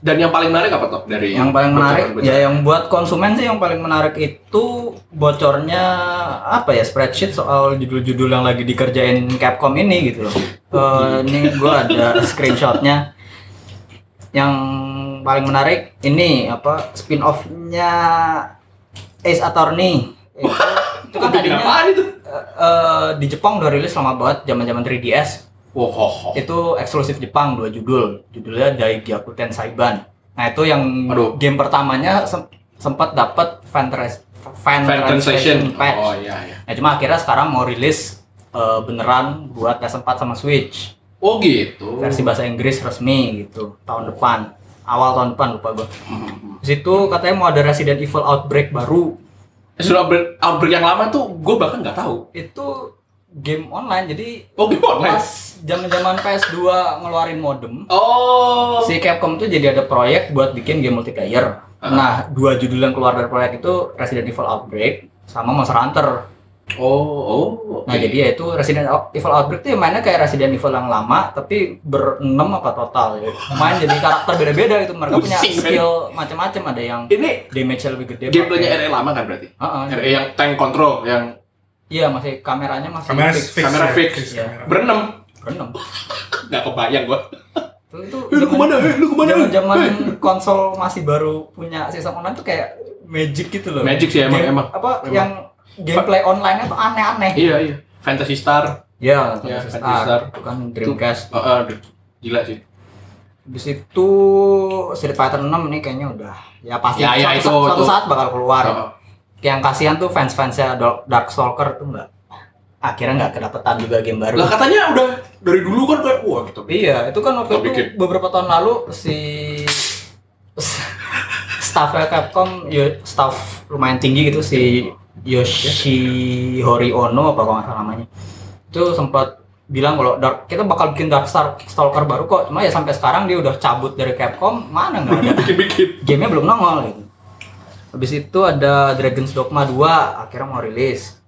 Dan yang paling menarik apa toh dari yang paling menarik bocoran-bocoran? ya yang buat konsumen sih yang paling menarik itu bocornya apa ya spreadsheet soal judul-judul yang lagi dikerjain Capcom ini gitu loh. Eh, ini gua ada screenshotnya. Yang paling menarik ini apa spin-off-nya Ace Attorney. Itu, itu kan tadinya itu? eh, eh, di Jepang udah rilis lama banget zaman-zaman 3DS Wow, itu eksklusif Jepang dua judul judulnya Daigyaku Tensaiban nah itu yang Aduh. game pertamanya sem- sempat dapat fan, fan, Fan translation patch Oh iya iya. nah cuma akhirnya sekarang mau rilis eh, beneran buat PS4 sama Switch Oh gitu. versi bahasa Inggris resmi gitu tahun depan awal tahun depan lupa gua Hmm. di situ katanya mau ada Resident Evil Outbreak baru Sudah outbreak, outbreak yang lama tuh gue bahkan nggak tahu. itu game online jadi Oh game online. pas zaman-zaman PS2 ngeluarin modem Oh. si Capcom tuh jadi ada proyek buat bikin game multiplayer. Ah. Nah, dua judul yang keluar dari proyek itu Resident Evil Outbreak sama Monster Hunter. Oh oh. Nah, oke. jadi ya itu Resident Evil Outbreak tuh mainnya kayak Resident Evil yang lama tapi berenam apa total ya. Main jadi karakter beda-beda gitu. Mereka punya skill macam-macam, ada yang ini damage lebih gede. gameplaynya RE lama kan berarti? Heeh. RE yang tank control yang Iya, masih kameranya masih Kamera fix. fix. kamera ya, fix. Kamera. berenam. Berenam. Nggak kebayang gua. Itu, itu Eh, lu ke mana? Eh, lu ke mana? Zaman konsol masih baru punya sistem online tuh kayak magic gitu loh. Magic sih emang Game- emang. apa Emang. yang gameplay online-nya tuh aneh-aneh. Iya iya. Fantasy Star. Ya, Ya, Fantasy Fantasy Star. Star. Itu kan Dreamcast. Oh, oh, aduh. gila sih. Habis itu Street Fighter 6 nih kayaknya udah ya pasti Ya, ya, suatu, itu- suatu itu. saat bakal keluar. Oh. Yang kasihan tuh fans-fansnya Dark- Darkstalker tuh enggak akhirnya nggak kedapetan juga game baru. Lah katanya udah dari dulu kan kayak wah gitu. Iya, itu kan waktu itu bikin. beberapa tahun lalu si staffnya Capcom, ya, staff lumayan tinggi gitu si Yoshihori Ono apa kalau nggak salah namanya. Itu sempat bilang kalau Dark, kita bakal bikin Dark Star Stalker baru kok. Cuma ya sampai sekarang dia udah cabut dari Capcom, mana nggak ada. Bikin-bikin. Gamenya belum nongol gitu. Habis itu ada Dragon's Dogma 2 akhirnya mau rilis.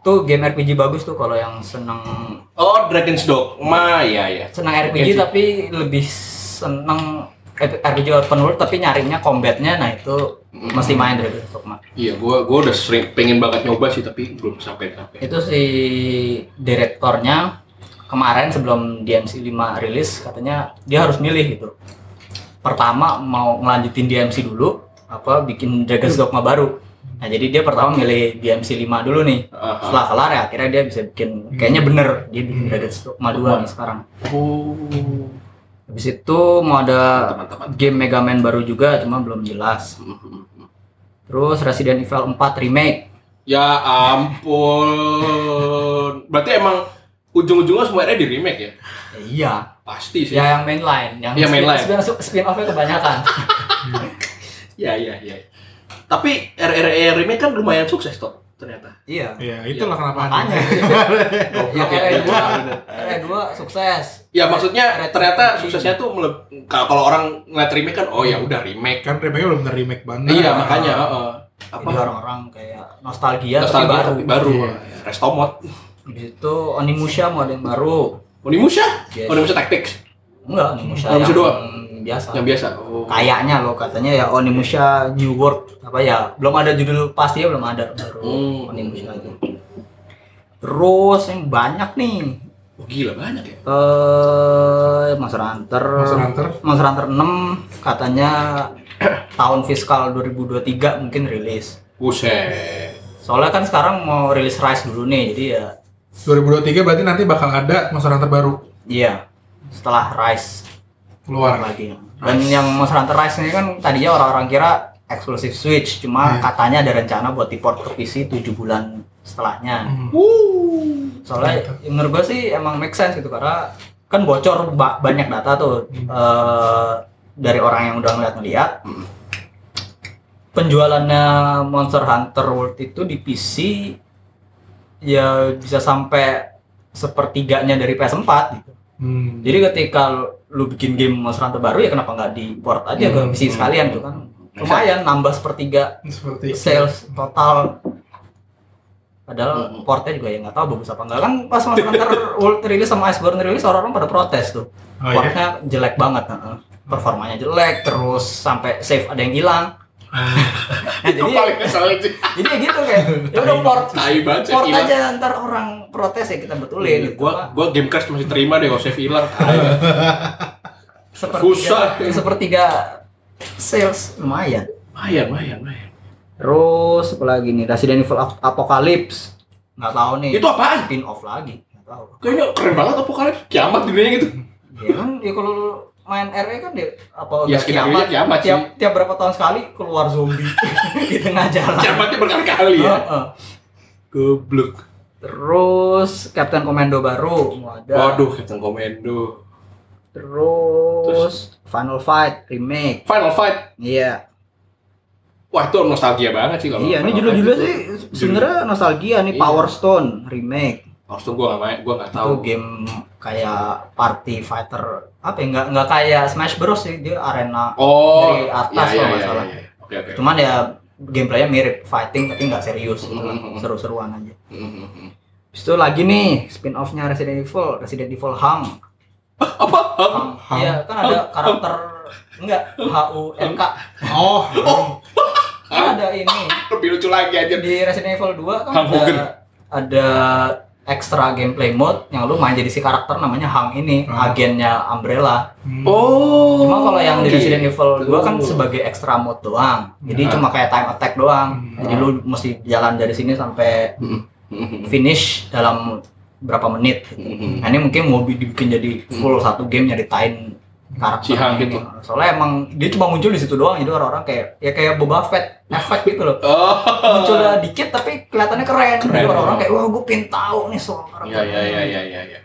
Tuh game RPG bagus tuh kalau yang seneng Oh, Dragon's Dogma, ya ya. senang RPG sih. tapi lebih seneng RPG open world tapi nyarinya combatnya nah itu Hmm. mesti main Dragon's Dogma Iya, gua gua udah sering pengen banget nyoba sih tapi belum sampai sampai. itu si direktornya kemarin sebelum DMC 5 rilis katanya dia harus milih gitu pertama mau ngelanjutin DMC dulu apa bikin Dragon's Dogma baru nah jadi dia pertama milih DMC 5 dulu nih Aha. setelah kelar ya akhirnya dia bisa bikin kayaknya bener dia bikin Dragon's Dogma 2 nih sekarang Oh. Habis itu mau ada Teman-teman. game Mega Man baru juga cuma belum jelas terus Resident Evil 4 remake Ya ampun. Berarti emang ujung-ujungnya semuanya di remake ya? ya, iya Pasti sih. ya yang mainline yang Iya, mainline. spin, spin offnya kebanyakan Iya, iya, iya. Tapi RRE remake kan lumayan sukses toh ternyata. iya Ya, itulah kenapa makanya Goblok yang ya. RE2 RE2 sukses Ya maksudnya Red ternyata suksesnya tuh meleb- kalau kalau orang ngeliat remake kan oh ya udah remake. kan remake belum bener remake banget. Iya, makanya heeh. apa Apa orang-orang kayak nostalgia, nostalgia tapi baru tapi baru. Iya. Restomod. Habis itu Onimusha mau ada yang baru Onimusha? Yes. Onimusha Tactics enggak Onimusha Onimusha yang biasa yang biasa. Oh. kayaknya loh katanya ya Onimusha New World apa ya belum ada judul pasti ya belum ada baru Hmm. Onimusha aja terus yang banyak nih Oh, gila banyak ya. eh Monster Hunter Monster Hunter. Monster Hunter 6 katanya tahun fiskal 2023 mungkin rilis Buset. soalnya kan sekarang mau rilis Rise dulu nih jadi ya 2023 berarti nanti bakal ada Monster Hunter baru iya setelah Rise keluar. lagi dan yang Monster Hunter Rise ini kan tadinya orang-orang kira eksklusif Switch cuma Iya. katanya ada rencana buat diport ke PC 7 bulan setelahnya Hmm. soalnya Gitu. ya menurut gue sih emang make sense gitu karena kan bocor ba- banyak data tuh eh, dari orang yang udah ngeliat-ngeliat penjualannya Monster Hunter World itu di PC ya bisa sampai sepertiganya dari PS4 gitu Hmm. jadi ketika lu bikin game Monster Hunter baru ya kenapa nggak di port aja ke Hmm. PC sekalian tuh kan? Lumayan nambah sepertiga Seperti sales total. Padahal Hmm. portnya juga ya nggak tahu bagus apa enggak kan pas Monster Hunter World rilis sama Iceborne rilis orang-orang pada protes tuh. Oh, portnya jelek banget heeh. performanya jelek terus sampai save ada yang hilang nah, Itu jadi paling keselin sih. jadi ya gitu kayak ya udah port Tai banget save port hilang. aja ntar orang protes ya kita betulin gitu Gua gua game crash masih terima deh kalau save hilang. Susah. sepertiga sales lumayan Lumayan, lumayan, lumayan. terus apalagi nih Resident Evil Ap- Apocalypse nggak tahu nih Itu apaan? spin off lagi nggak tahu Kayaknya keren banget apokalips. Kiamat dunia gitu. ya kan ya kalau lu main RE kan dia apa Ya, udah skenario-nya kiamat sih. tiap tiap berapa tahun sekali keluar zombie di tengah jalan Kiamatnya berkali-kali ya. Heeh. Goblok. terus Captain Commando baru ada Waduh, Captain Commando. terus, Final Fight remake Final Fight. iya Wah, itu nostalgia banget sih kalau. iya ini judul-judulnya sih sebenarnya nostalgia nih Iya. Power Stone remake Harus tuh gua nggak main, gua nggak itu tahu. game kayak party fighter apa ya nggak nggak kayak Smash Bros sih dia arena Oh, dari atas iya, iya, nggak iya, iya. Oke, oke. cuman ya gameplaynya mirip fighting tapi nggak serius gitu kan. Seru-seruan aja Mhm. Habis itu lagi nih spin offnya Resident Evil Resident Evil Hang Apa? Hang iya kan ada karakter enggak H U N K Oh, kan ada ini Lebih lucu lagi aja. di Resident Evil 2 kan Hang Hogan. ada ada extra gameplay mode yang lu main jadi si karakter namanya Hang ini Ah. agennya Umbrella Oh. Cuma kalau yang di Resident Evil 2 kan sebagai extra mode doang. Jadi Ah. cuma kayak time attack doang. Hmm. Jadi lu mesti jalan dari sini sampai Mhm. finish dalam berapa menit. gitu. Mhm. Nah, ini mungkin mau dibikin jadi full satu game nyeritain karakter Si Hang ini. gitu. Soalnya emang dia cuma muncul di situ doang. Jadi orang-orang kayak ya kayak Boba Fett efek gitu loh. Oh. Munculnya dikit tapi kelihatannya keren. Jadi Keren. orang-orang kayak wah gue pengen tahu nih soal karakter. Iya, iya, iya, iya, iya, iya.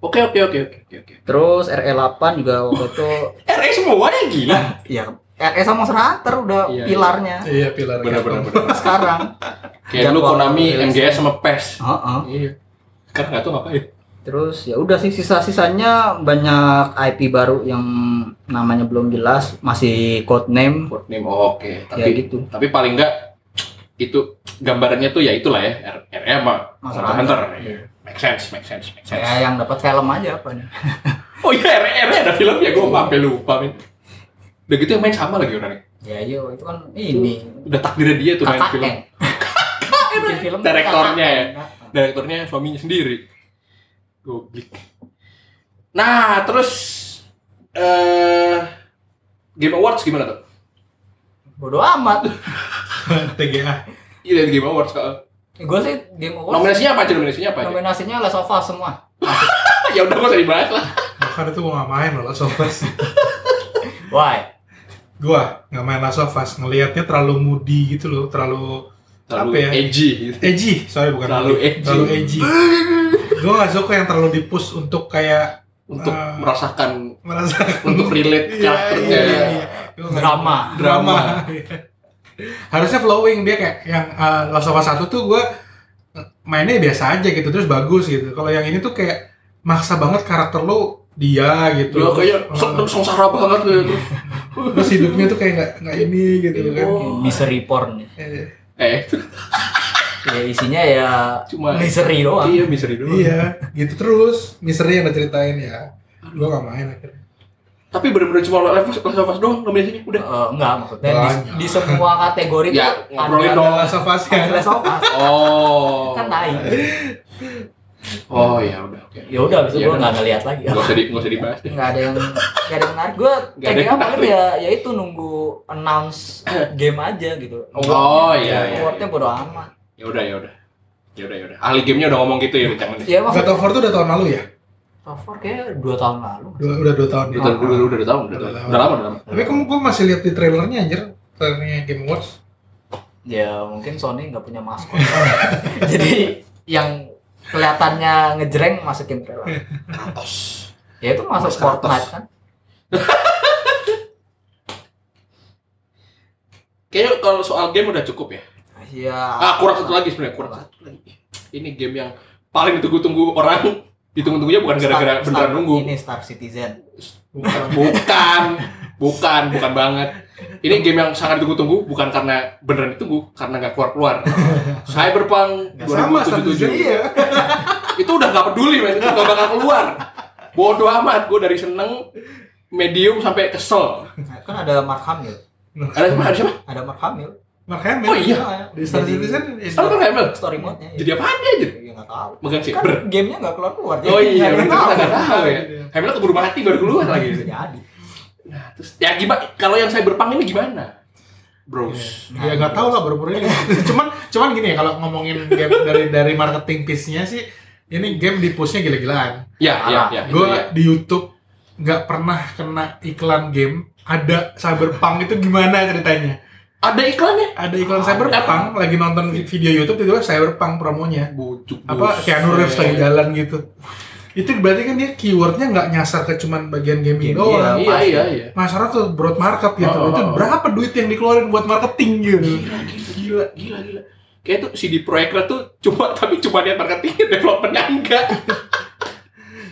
Oke, oke, oke, oke, oke. Terus RE8 juga waktu itu RE semuanya gila. ya RE sama Hunter udah Iya, iya. pilarnya. iya pilar. Benar, benar, benar. sekarang Kayak lu Jadwal Konami. MGS sama PES. Heeh. Iya. Sekarang nggak tahu ngapain. Terus ya udah sih sisa-sisanya banyak IP baru yang namanya belum jelas masih code name Codename oh, oke. Tapi ya gitu tapi paling enggak itu gambarannya tuh ya itulah ya R- RE sama Monster Hunter. Hunter. Iya. Make sense, make sense, make sense. saya yang dapat film aja apa nih Oh iya, RE, RE ada filmnya, gue sampai lupa, men. Udah gitu yang main sama lagi orangnya. ya yo itu kan ini Udah takdirnya dia tuh main film. KKN bikin film Direktornya ya? KKN. Direkturnya suaminya sendiri. Goblik. Nah, terus eh Game Awards gimana tuh? bodoh amat TGA. Iya, Game Awards. Kak. gue sih game awards Nominasinya apa aja? Nominasinya apa aja? nominasinya Last of Us semua ya udah gak usah dibahas lah. Bahkan itu gua nggak main loh Last of Us. why Gua nggak main Last of Us. Ngelihatnya terlalu moody gitu loh, terlalu Terlalu apa ya? edgy gitu. edgy. Sorry bukan Terlalu moody. edgy. Terlalu edgy. Gua nggak suka yang terlalu dipush untuk kayak Untuk Ah. merasakan, merasa untuk relate Iya, karakternya. iya, iya. Gua nggak- Drama. drama. Harusnya flowing dia kayak yang uh, Last of Us 1 tuh gua mainnya biasa aja gitu terus bagus gitu. Kalau yang ini tuh kayak maksa banget karakter lo dia gitu. Ya kayak Uh, seng- sengsara banget gitu. Terus, terus hidupnya tuh kayak nggak nggak ini gitu kan. Oh. misery porn Eh, Eh, ya isinya ya Cuma- misery doang iya misteri doang. Iya, gitu terus. Misteri yang diceritain ya. Gua gak main akhirnya. Tapi bener-bener cuma Last of Us- Last of Us doang nominasinya udah. Eh, enggak maksudnya di, di semua kategori Ya, tuh ngobrolin dong. Last of Us ya. Last of Us. Oh. kan tai Oh ya udah oke. ya udah abis itu Ya gue nggak ngeliat lagi Nggak usah di nggak usah dibahas nggak ada yang nggak ada yang menarik gue Nggak ada yang TGA paling ya ya itu nunggu announce game aja gitu Oh, iya, iya, awardnya iya. bodo amat Ya udah ya udah. Ya udah ya udah. Ahli gamenya udah ngomong gitu ya jangan. ya God maksudnya of War tuh udah tahun lalu ya? far kayak dua tahun lalu Udah, udah dua tahun? Udah udah udah udah tahun udah Udah udah lama. udah lama. Tapi kamu gue masih lihat di trailernya anjir. Trailernya Game Awards. ya mungkin Sony nggak punya maskot jadi yang kelihatannya ngejreng masukin trailer Kratos. ya itu masuk Mas. Fortnite kan Kayaknya kalau soal game udah cukup ya. Ya Ah kurang satu lagi sebenarnya kurang satu lagi. Ini game yang paling ditunggu-tunggu orang. Ditunggu-tunggunya bukan gara-gara beneran Star- nunggu. ini Star Citizen Bukan, bukan, bukan, bukan banget. Ini game yang sangat ditunggu-tunggu bukan karena beneran ditunggu, karena nggak keluar-keluar. Cyberpunk Gak sama Star Citizen 2077 iya. itu udah nggak peduli, men. itu nggak bakal keluar. bodoh amat gue dari seneng medium sampai kesel kan ada Mark Hamill ada ada siapa ada Mark Hamill Mark Hamill. Oh, iya. Di Star Jadi- Citizen. Sama kan Hamill story mode. Nya jadi apa dia aja? Ya nggak tahu. Megang sih kan gamenya nggak keluar keluar oh iya bener kita nggak tahu ya. Iya. Hamill keburu mati baru keluar lagi. bisa jadi. Nah terus ya gimana kalau yang cyberpunk ini gimana? Bros. Ya nggak tahu lah baru-baru ini. cuman cuman gini ya kalau ngomongin game dari dari marketing piece-nya sih ini game di push-nya gila-gilaan. ya ya Ah, ya itu Gue di YouTube nggak pernah kena iklan game ada cyberpunk itu gimana ceritanya? Ada iklannya Ada iklan Ada. cyberpunk lagi nonton video YouTube tiba-tiba cyberpunk promonya. bujuk Apa Keanu Reeves lagi jalan gitu. Itu berarti kan dia keywordnya nggak nyasar ke cuman bagian gaming Game, doang. iya pasti. iya iya Masalah tuh broad market gitu. Oh, oh, itu oh. berapa duit yang dikeluarin buat marketing gitu. gila gila gila gila gila kayak tuh CD Projekt Red tuh cuma tapi cuma dia marketing developmentnya enggak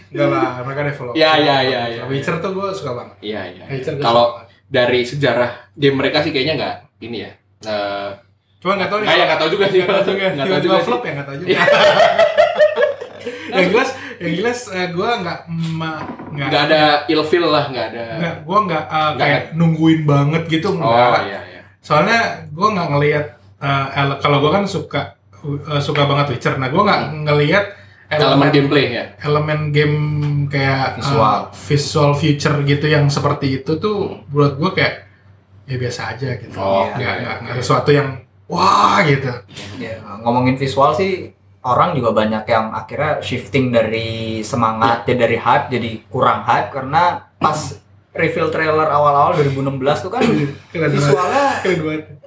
Enggak lah, mereka develop. Iya, iya, iya, iya. Witcher tuh gue suka banget. iya iya gua kalau dari sejarah game mereka sih kayaknya nggak ini ya Eh, Cuma nggak tahu nih. nggak ya nggak tahu juga sih Nggak tahu juga. nggak tahu juga flop ya nggak tahu juga. Iya. yang jelas, yang jelas gue nggak ma- nggak nggak ada ilfeel lah nggak ada nggak gue nggak uh, kayak nungguin banget gitu oh nggak. iya iya Soalnya gue nggak ngelihat uh, kalau gue kan suka uh, suka banget Witcher. Nah gue nggak ngelihat elemen gameplay ya elemen game kayak uh, Visual. visual future gitu yang seperti itu tuh buat gue kayak ya biasa aja gitu. Oh, nggak iya, nggak iya. nggak sesuatu yang wah gitu. Ya, ngomongin visual sih orang juga banyak yang akhirnya shifting dari semangat ya dari hype jadi kurang hype karena pas reveal trailer awal-awal 2016 tuh kan visualnya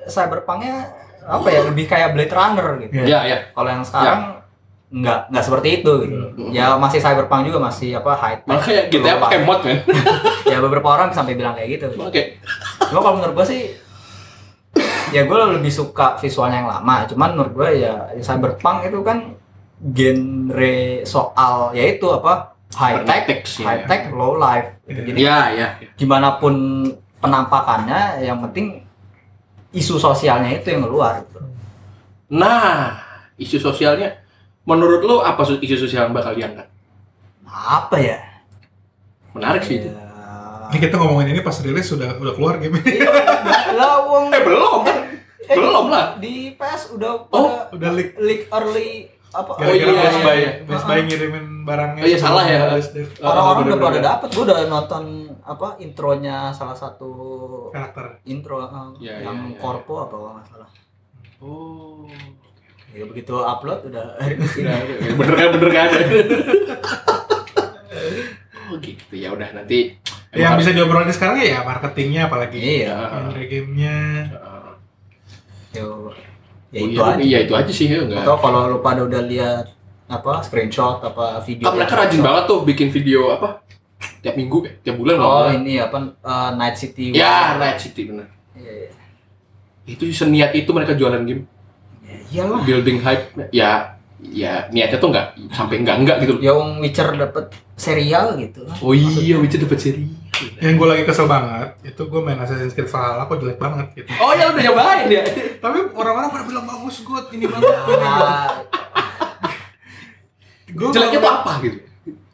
cyberpunknya apa ya lebih kayak Blade Runner gitu. Iya. ya ya Kalau yang sekarang nggak nggak seperti itu gitu. Hmm. Ya masih cyberpunk juga masih apa high malah kayak GTA pakai mod men ya beberapa orang sampai bilang kayak gitu. oke Cuma kalau menurut gua sih ya gue lebih suka visualnya yang lama. Cuman menurut gua ya cyberpunk itu kan genre soal yaitu apa high tech, Cybernetics, ya. high tech, low life. Gitu. Jadi ya ya gimana pun penampakannya, yang penting isu sosialnya itu yang keluar. Gitu. nah isu sosialnya menurut lo apa su- isu sosial yang bakal diangkat Apa ya? menarik sih itu Ya, Ini kita ngomongin ini pas rilis sudah udah keluar game. Iya, lah wong. Eh belum. Kan eh, belum lah. di PS udah Oh, pada udah leak. leak early apa? Oh, iya, Best iya, Buy, iya. Best Buy ngirimin barangnya. Oh, iya, salah ya. Orang-orang udah pada dapat gue udah nonton apa intronya salah satu karakter. intro uh, Iya, yang iya, korpo apa kalau nggak salah. Oh ya begitu upload udah Nah, bener kan bener kan oh gitu. Ya udah nanti Yang bisa diobrolin sekarang ya marketingnya apalagi. iya. Genre gamenya. yo ya Oh, itu iya, aja. iya itu aja sih ya enggak atau kalau lu pada udah lihat apa screenshot apa video Ah, mereka rajin banget tuh bikin video apa tiap minggu ya tiap bulan oh ini apa uh, Night City. Ya. Night City bener. Iya, iya. itu seniat itu mereka jualan game. Ya, iyalah. Building hype ya ya niatnya tuh nggak sampai enggak enggak gitu ya Wong Witcher dapet serial gitu. Oh iya Witcher dapat seri Yang gue lagi kesel banget, itu gue main Assassin's Creed Valhalla kok jelek banget gitu. oh ya udah nyobain ya Tapi orang-orang pada bilang bagus good, ini banget. ini banget. Gua jeleknya tuh apa gitu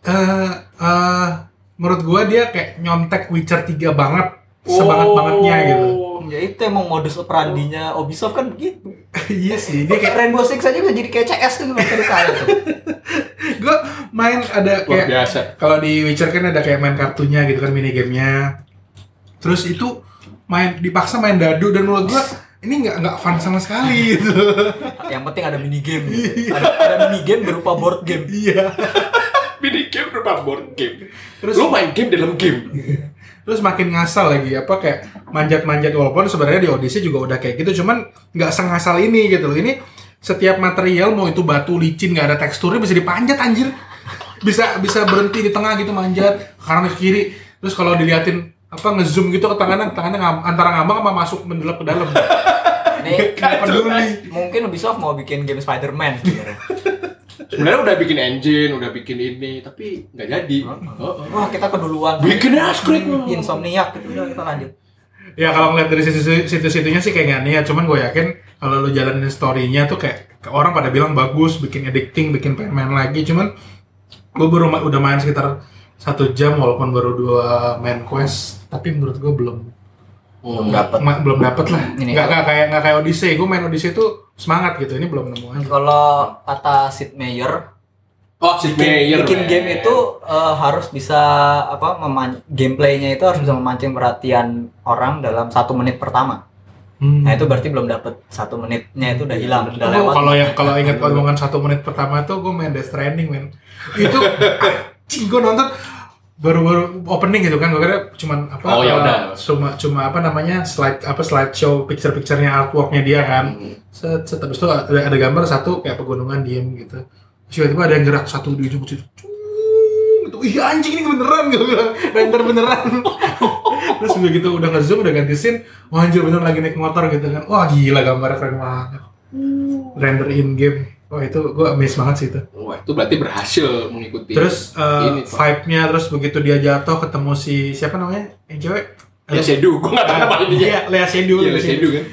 eh eh, menurut gua dia kayak nyontek Witcher 3 banget sebanget-bangetnya gitu. ya itu emang modus operandinya Ubisoft kan begitu iya sih, dia kayak Rainbow Six aja bisa jadi kayak CS tuh gimana ceritanya tuh gua main ada luar kayak biasa kalau di Witcher kan ada kayak main kartunya gitu kan mini gamenya. Terus itu main dipaksa main dadu dan menurut gua ini nggak nggak fun sama sekali gitu. yang penting ada mini game gitu. ada, ada mini game berupa board game iya. mini game berupa board game Terus lu main game dalam game terus makin ngasal lagi apa kayak manjat-manjat walaupun sebenarnya di Odyssey juga udah kayak gitu cuman nggak sengasal ini gitu loh. Ini setiap material mau itu batu licin nggak ada teksturnya bisa dipanjat anjir. Bisa bisa berhenti di tengah gitu manjat kanan ke kiri. Terus kalau diliatin apa ngezoom gitu ke tangannya tangannya ngam- antara ngambang sama masuk mendelap ke dalam. Ini peduli. mungkin Ubisoft mau bikin game Spider-Man sebenarnya. udah bikin engine udah bikin ini tapi nggak jadi. Oh, oh. wah kita keduluan. Bikin ya script insomniac gitu udah kita lanjut. Ya kalau ngeliat dari situ situ-situnya sih kayak nggak niat cuman gue yakin kalau lu jalanin story-nya tuh kayak orang pada bilang bagus bikin addicting bikin pengen main lagi. Cuman gue baru ma- udah main sekitar satu jam walaupun baru dua main quest tapi menurut gue belum. Hmm. Dapat. ma- belum dapet lah. Ini. Nggak kayak nggak kayak Odyssey. Gue main Odyssey itu semangat gitu ini belum nemu aja Kalau kata Sid Meier, Oh, si bikin, Meyer. bikin man. game itu eh, harus bisa apa meman gameplaynya itu harus bisa memancing perhatian orang dalam satu menit pertama. Hmm. Nah itu berarti belum dapat satu menitnya itu udah hilang, udah Oh, lewat. kalau yang kalau ingat omongan satu menit pertama tuh gue main Death Stranding men itu anjing gue nonton baru-baru opening gitu kan gue kira cuman apa Oh, ya uh, udah. cuma cuma apa namanya slide apa slideshow picture-picturenya artworknya dia kan. Hmm. set, set habis itu ada, ada gambar satu kayak pegunungan diem gitu. Terus tiba-tiba ada yang gerak satu di ujung situ gitu. Iya anjing ini beneran gue bilang. Render beneran. Terus begitu udah nge-zoom udah ganti scene. Wah anjir bener lagi naik motor gitu kan. Wah gila gambarnya keren banget. Render in game wah itu gue amazed banget sih itu Wah, itu berarti berhasil mengikuti. terus uh, Ini, vibe-nya terus begitu dia jatuh ketemu si siapa namanya yang cewek ya Sedu, gua enggak tahu nama dia. Iya, Lea Seydoux. Iya, Lea Sedu kan.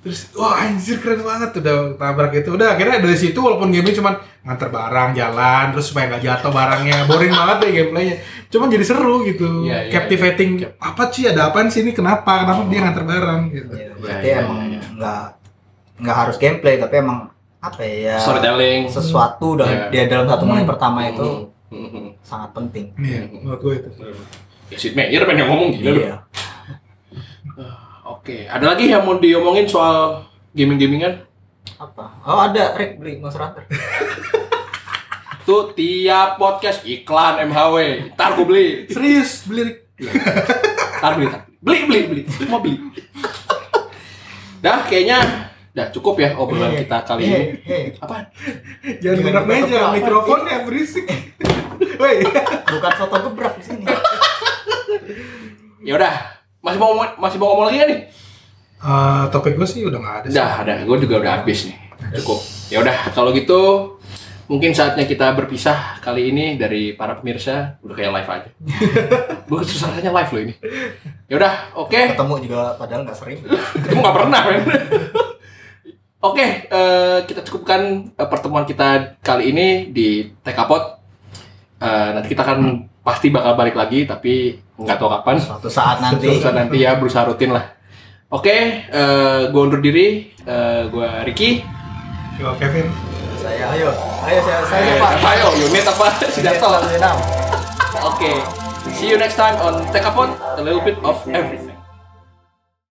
Terus wah anjir keren banget udah tabrak itu. Udah akhirnya dari situ walaupun gamenya cuma nganter barang jalan terus supaya nggak jatuh barangnya. Boring banget deh gameplaynya. Cuman jadi seru gitu. Iya, iya. Captivating. Apa sih ada apaan sih ini kenapa? Kenapa dia nganter barang gitu. Ya, berarti Ya, ya, emang ya, ya. nggak nggak harus gameplay tapi emang apa ya Storytelling. sesuatu Iya. dan dia dalam satu menit pertama itu Hmm, hmm, sangat penting. Iya, menurut gue itu. hmm. Ya, Sid Meier pengen ngomong gila lu. Iya. Oke, ada lagi yang mau diomongin soal gaming-gamingan? Apa? Oh ada Rick beli Monster Hunter. Tuh tiap podcast iklan MHW. Ntar gue beli. Serius beli Rick? Ntar beli, ntar. beli, beli, beli. Mau beli. Dah, kayaknya dah cukup ya obrolan Hei, kita kali hei, ini. hei. Apa? Jangan gerak meja, mikrofonnya berisik. Woi. Bukan soto gebrak di sini. Ya udah, masih mau ngomong, masih mau ngomong lagi nih? Eh, topik gue sih udah nggak ada. Udah, ada. Gue juga udah habis nih. Cukup. Ya udah, kalau gitu mungkin saatnya kita berpisah kali ini dari para pemirsa. Udah kayak live aja. Gue susah rasanya live loh ini. Ya udah, oke. Ketemu juga padahal nggak sering. Ketemu nggak pernah, men. Oke, eh, kita cukupkan eh, pertemuan kita kali ini di Tekapot. Eh, nanti kita akan pasti bakal balik lagi, tapi nggak tahu kapan. Suatu saat nanti. Suatu saat nanti ya berusaha rutin lah. Oke, eh gue undur diri. Eh gue Ricky. Yo Kevin. Saya ayo, ayo saya saya Eh, Pak. apa yo, unit apa? Sidarto. Vietnam. Oke, see you next time on Tekapot. A little bit of everything.